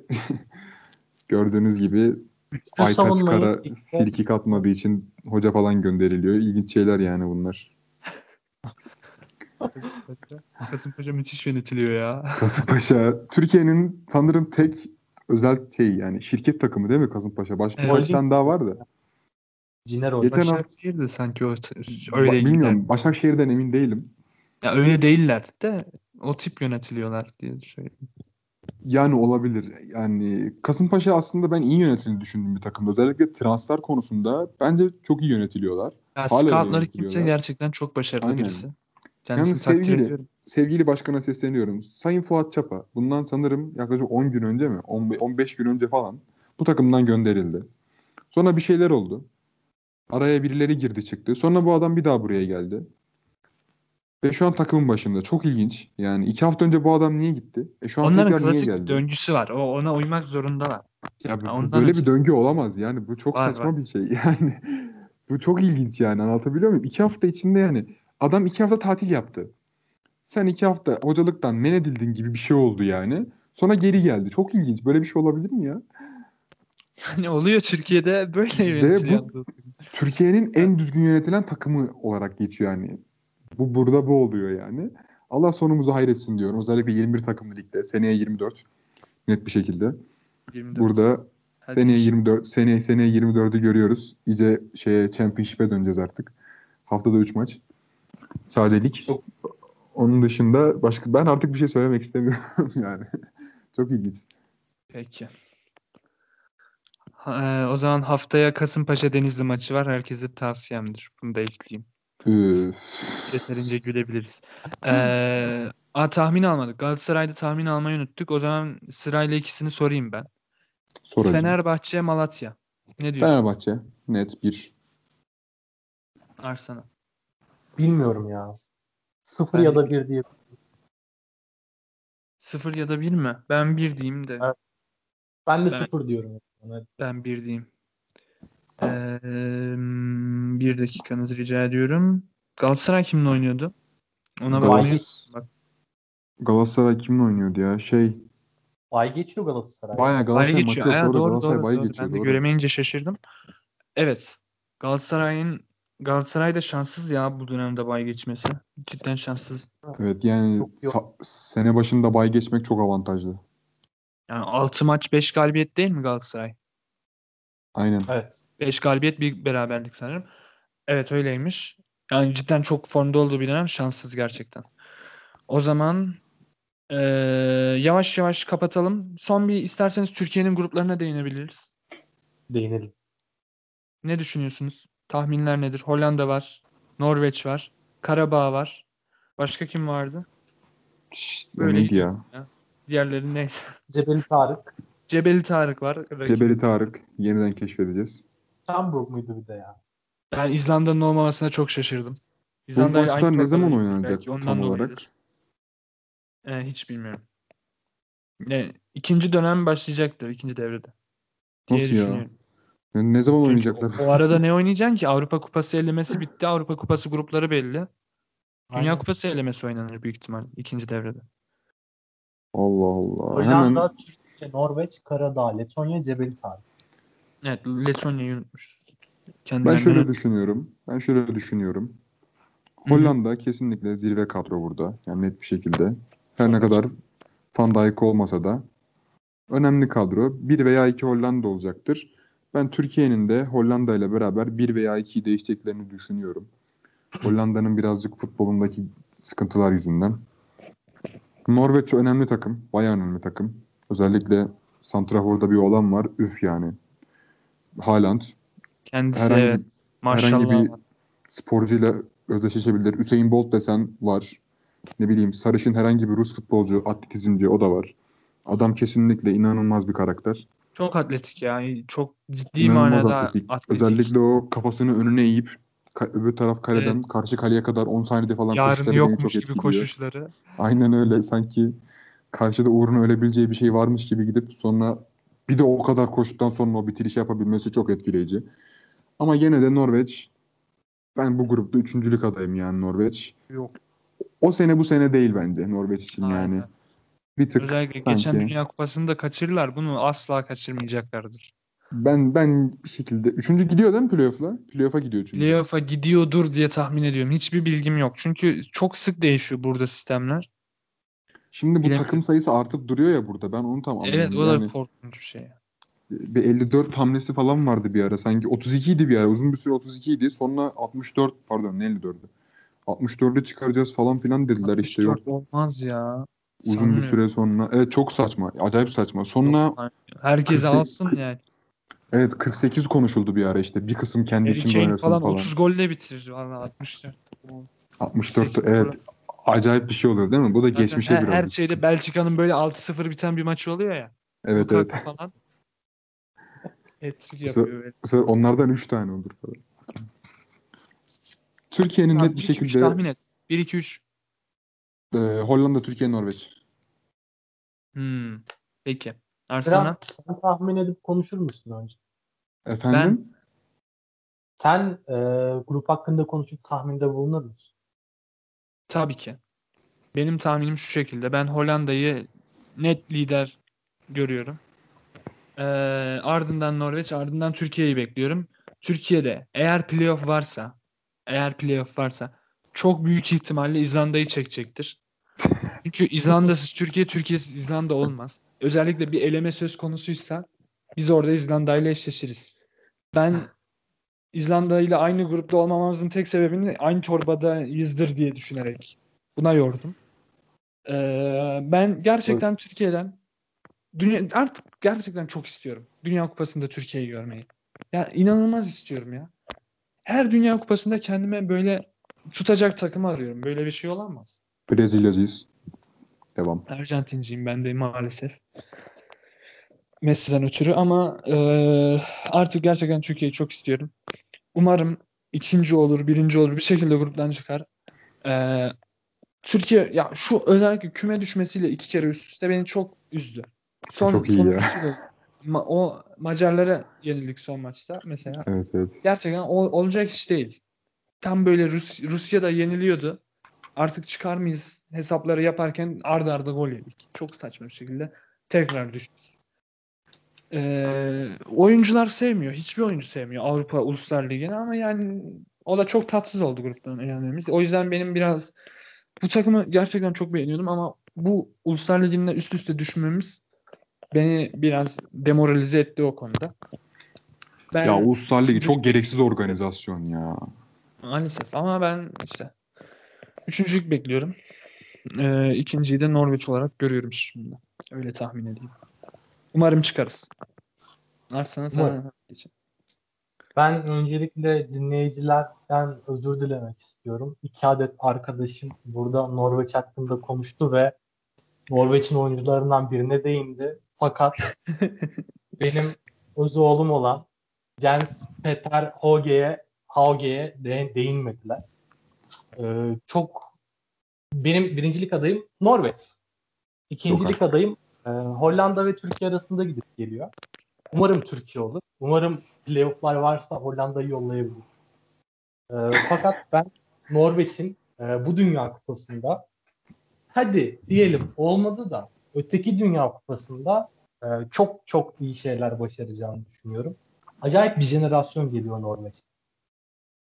*laughs* gördüğünüz gibi Üçlü Aytaç Kara savunmayı frikik atmadığı için hoca falan gönderiliyor. İlginç şeyler yani bunlar. Kasımpaşa müthiş yönetiliyor ya. *laughs* Kasımpaşa Türkiye'nin sanırım tek özel şey yani şirket takımı değil mi Kasımpaşa? Başka Evet. bir tane daha vardı. Ciner oynuyor. Geçen hafta- Başakşehir de sanki o Ba- öyle değiller. Bilmiyorum. Başakşehir'den emin değilim. Ya öyle değiller de o tip yönetiliyorlar diye söyleyeyim. Yani olabilir. Yani Kasımpaşa aslında ben iyi yönetildiğini düşündüğüm bir takımda. Özellikle transfer konusunda bence çok iyi yönetiliyorlar. Ya scoutları kimse gerçekten çok başarılı Aynen. birisi. Kendisini Yalnız takdir sevgili- ediyorum. Sevgili başkana sesleniyorum. Sayın Fuat Çapa bundan sanırım yaklaşık 10 gün önce mi? 15 15 gün önce falan bu takımdan gönderildi. Sonra bir şeyler oldu. Araya birileri girdi çıktı. Sonra bu adam bir daha buraya geldi. Ve şu an takımın başında. Çok ilginç. Yani iki hafta önce bu adam niye gitti? E şu an Onların tekrar niye klasik geldi? döngüsü var. O ona uymak zorundalar. Ya bu- ondan böyle ötürü. bir döngü olamaz yani. Bu çok Var, saçma var. bir şey. *laughs* Yani bu çok ilginç yani anlatabiliyor muyum? İki hafta içinde yani adam iki hafta tatil yaptı. Sen iki hafta hocalıktan men edildin gibi bir şey oldu yani. Sonra geri geldi. Çok ilginç. Böyle bir şey olabilir mi ya? Yani oluyor Türkiye'de böyle yönetiliyor. Türkiye'nin en düzgün yönetilen takımı olarak geçiyor yani. Bu burada bu oluyor yani. Allah sonumuzu hayretsin diyorum. Özellikle 21 takımlı ligde. Seneye 24. Net bir şekilde. 24. Burada Hadi seneye iş. 24 seneye seneye 24'ü görüyoruz. İyice şeye championship'e döneceğiz artık. Haftada 3 maç. Sadece lig. Çok- Onun dışında başka ben artık bir şey söylemek istemiyorum *laughs* yani. Çok ilginç. Peki. Ha, e, o zaman haftaya Kasımpaşa Denizli maçı var. Herkese tavsiyemdir. Bunu da ekleyeyim. Yeterince gülebiliriz. Ee, a, tahmin almadık. Galatasaray'da tahmin almayı unuttuk. O zaman sırayla ikisini sorayım ben. Soracağım. Fenerbahçe, Malatya. Ne diyorsun Fenerbahçe net bir. Arslan'a? Bilmiyorum ya. Sıfır Ben ya da bir diye. Sıfır ya da bir mi? Ben bir diyeyim de. Evet. Ben de Ben- sıfır diyorum. Yani Ben bir diyeyim. Ee, bir dakikanızı rica ediyorum. Galatasaray kimle oynuyordu? Ona bak. Galatasaray kimle oynuyordu ya? Şey Bay geçiyor Galatasaray. bayağı Bay Galatasaray maçı geçiyor. yok. Aa, Doğru, doğru, Galatasaray doğru, bay doğru. geçiyor. Ben de doğru. göremeyince şaşırdım. Evet. Galatasaray'ın Galatasaray da şanssız ya bu dönemde bay geçmesi. Cidden şanssız. Evet yani Çok yok. sa- sene başında bay geçmek çok avantajlı. Yani 6 maç 5 galibiyet değil mi Galatasaray? Aynen. Evet. 5 galibiyet bir beraberlik sanırım. Evet öyleymiş. Yani cidden çok formda olduğu bir dönem şanssız gerçekten. O zaman eee, yavaş yavaş kapatalım. Son bir isterseniz Türkiye'nin gruplarına değinebiliriz. Değinelim. Ne düşünüyorsunuz? Tahminler nedir? Hollanda var. Norveç var. Karabağ var. Başka kim vardı? Böyle neydi gidiyor. ya? Diğerleri neyse. Cebeli Tarık. Cebeli Tarık var. rakip. Cebeli Tarık yeniden keşfedeceğiz. Hamburg muydu bir de ya? Ben İzlanda'nın olmamasına çok şaşırdım. Bu İzlanda aynı maçlar ne zaman oynanacak Belki ondan tam olarak? Ee, hiç bilmiyorum. Ne, ikinci dönem başlayacaktır ikinci devrede. Diye Nasıl ya? Yani ne zaman Çünkü oynayacaklar? o arada *laughs* ne oynayacaksın ki? Avrupa Kupası elemesi bitti. Avrupa Kupası grupları belli. Dünya Aynen. Kupası elemesi oynanır büyük ihtimal ikinci devrede. Allah Allah. Hollanda, Hemen Türkiye, Norveç, Karadağ, Letonya, Cebeli Tarık. Evet, Letonya'yı unutmuşuz. ben Kendilerinden şöyle düşünüyorum. Ben şöyle düşünüyorum. Hollanda kesinlikle zirve kadro burada. Yani net bir şekilde. Her ne kadar Van Dijk olmasa da önemli kadro. Bir veya iki Hollanda olacaktır. Ben Türkiye'nin de Hollanda ile beraber bir veya ikiyi değişeceklerini düşünüyorum. Hollanda'nın birazcık futbolundaki sıkıntılar yüzünden. Norveç önemli takım. Bayağı önemli takım. Özellikle Santrafor'da bir olan var. Üf yani. Haaland. Kendisi herhangi- evet. Maşallah. herhangi bir sporcuyla özdeşleşebilir. Hüseyin Bolt desen var. Ne bileyim sarışın herhangi bir Rus futbolcu, atletizmci o da var. Adam kesinlikle inanılmaz bir karakter. Çok atletik ya. Çok ciddi İnanılmaz manada atletik. atletik. Özellikle o kafasını önüne eğip öbür taraf kaleden Evet. karşı kaleye kadar 10 saniyede falan Yarın yokmuş gibi koşuşları. Aynen öyle. Sanki karşıda uğruna ölebileceği bir şey varmış gibi gidip sonra bir de o kadar koştuktan sonra o bitirişi yapabilmesi çok etkileyici. Ama yine de Norveç ben bu grupta üçüncülük adayım yani Norveç. Yok. O sene bu sene değil bence Norveç için yani. Bir tık Özellikle sanki. geçen Dünya Kupası'nı da kaçırırlar. Bunu asla kaçırmayacaklardır. ben ben bir şekilde üçüncü gidiyor değil mi playoff'la? Playoff'a gidiyor çünkü. Playoff'a gidiyordur diye tahmin ediyorum. Hiçbir bilgim yok. Çünkü çok sık değişiyor burada sistemler. Şimdi bu Bilemiyorum. takım sayısı artıp duruyor ya burada. Ben onu tam anlamadım. Evet o da Yani korkunç bir şey. bir 54 hamlesi falan vardı bir ara. Sanki 32 idi bir ara. Uzun bir süre 32 idi. Sonra 64 pardon ne 54'ü. 64'ü çıkaracağız falan filan dediler işte yok. 64 olmaz ya. Uzun bir süre sonra. Evet çok saçma. Acayip saçma. Sonra Yok, Herkes 48 alsın yani. evet 48 konuşuldu bir ara işte. Bir kısım kendi Harry içinde Kane oynasın falan, falan. 30 golle bitirir. Valla 64. 64 8 evet. gol. Acayip bir şey oluyor değil mi? Bu da Zaten geçmişe her, biraz. her şeyde Belçika'nın böyle 6-0 biten bir maçı oluyor ya. Evet evet. Lukaku falan. Hat-trick Bu yapıyor böyle. Onlardan 3 tane olur falan. Türkiye'nin net bir 1-2-3 şekilde tahmin et. 1-2-3. E, Hollanda, Türkiye, Norveç. Hmm. Peki. Arslan'a. Biraz sen tahmin edip konuşur musun önce? Efendim? Sen e, grup hakkında konuşup tahminde bulunur musun? Tabii ki. Benim tahminim şu şekilde. Ben Hollanda'yı net lider görüyorum. Ee, ardından Norveç, ardından Türkiye'yi bekliyorum. Türkiye'de eğer playoff varsa, eğer playoff varsa çok büyük ihtimalle İzlanda'yı çekecektir. *laughs* Çünkü İzlanda'sız Türkiye, Türkiye'siz İzlanda olmaz. Özellikle bir eleme söz konusuysa biz orada İzlanda ile eşleşiriz. Ben İzlanda ile aynı grupta olmamamızın tek sebebini aynı torbada yüzdür diye düşünerek buna yordum. Ee, ben gerçekten Türkiye'den dünya artık gerçekten çok istiyorum. Dünya Kupası'nda Türkiye'yi görmeyi. Ya inanılmaz istiyorum ya. Her Dünya Kupası'nda kendime böyle tutacak takımı arıyorum. Böyle bir şey olamaz. Brezilyacıyız. Devam. Arjantinciyim ben de maalesef. Messi'den ötürü ama e, artık gerçekten Türkiye'yi çok istiyorum. Umarım ikinci olur, birinci olur, bir şekilde gruptan çıkar. E, Türkiye ya şu özellikle küme düşmesiyle iki kere üst üste beni çok üzdü. Son, Çok iyi ya. sonuncusu da- ma- o Macarlara yenildik son maçta mesela. Evet evet. Gerçekten o, olacak iş değil. Tam böyle Rus, Rusya da yeniliyordu. Artık çıkar mıyız hesapları yaparken arda arda gol yedik. Çok saçma bir şekilde tekrar düştük. Ee, oyuncular sevmiyor. Hiçbir oyuncu sevmiyor Avrupa Uluslar Ligi'ni ama yani o da çok tatsız oldu gruptan elenmemiz. O yüzden benim biraz bu takımı gerçekten çok beğeniyordum ama bu Uluslar Ligi'nde üst üste düşmemiz beni biraz demoralize etti o konuda. Ben Ya Uluslar Ligi çok gereksiz organizasyon ya. Maalesef ama ben işte üçüncülük bekliyorum. Ee, ikinciyi de Norveç olarak görüyorum şimdi. Öyle tahmin edeyim. Umarım çıkarız. Arslan'a sana. Ben öncelikle dinleyicilerden özür dilemek istiyorum. İki adet arkadaşım burada Norveç hakkında konuştu ve Norveç'in oyuncularından birine değindi. Fakat *laughs* benim öz oğlum olan Jens Peter Hauge'ye Hauge'ye de, değinmediler. Ee, çok benim birincilik adayım Norveç. İkincilik adayım e, Hollanda ve Türkiye arasında gidip geliyor. Umarım Türkiye olur. Umarım playofflar varsa Hollanda'yı yollayabilir. Ee, fakat ben Norveç'in e, bu Dünya Kupası'nda hadi diyelim olmadı da öteki Dünya Kupası'nda e, çok çok iyi şeyler başaracağını düşünüyorum. Acayip bir jenerasyon geliyor Norveç.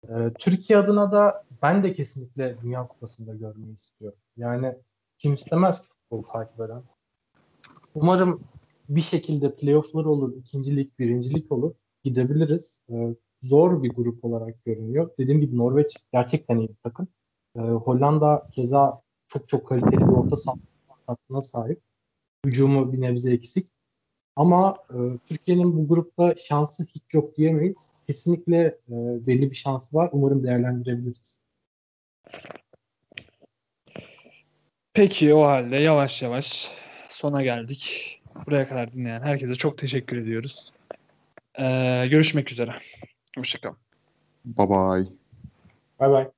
Ee, Türkiye adına da ben de kesinlikle Dünya Kupası'nda görmeyi istiyorum. Yani kim istemez ki futbol takip eden. Umarım bir şekilde playofflar olur, ikincilik, birincilik olur. Gidebiliriz. Ee, zor bir grup olarak görünüyor. Dediğim gibi Norveç gerçekten iyi bir takım. Ee, Hollanda keza çok çok kaliteli bir orta saha sahip. Hücumu bir nebze eksik. Ama e, Türkiye'nin bu grupta şansı hiç yok diyemeyiz. Kesinlikle e, belli bir şansı var. Umarım değerlendirebiliriz. Peki o halde yavaş yavaş sona geldik. Buraya kadar dinleyen herkese çok teşekkür ediyoruz. Ee, görüşmek üzere. Hoşçakalın. Bye bye. Bay bay.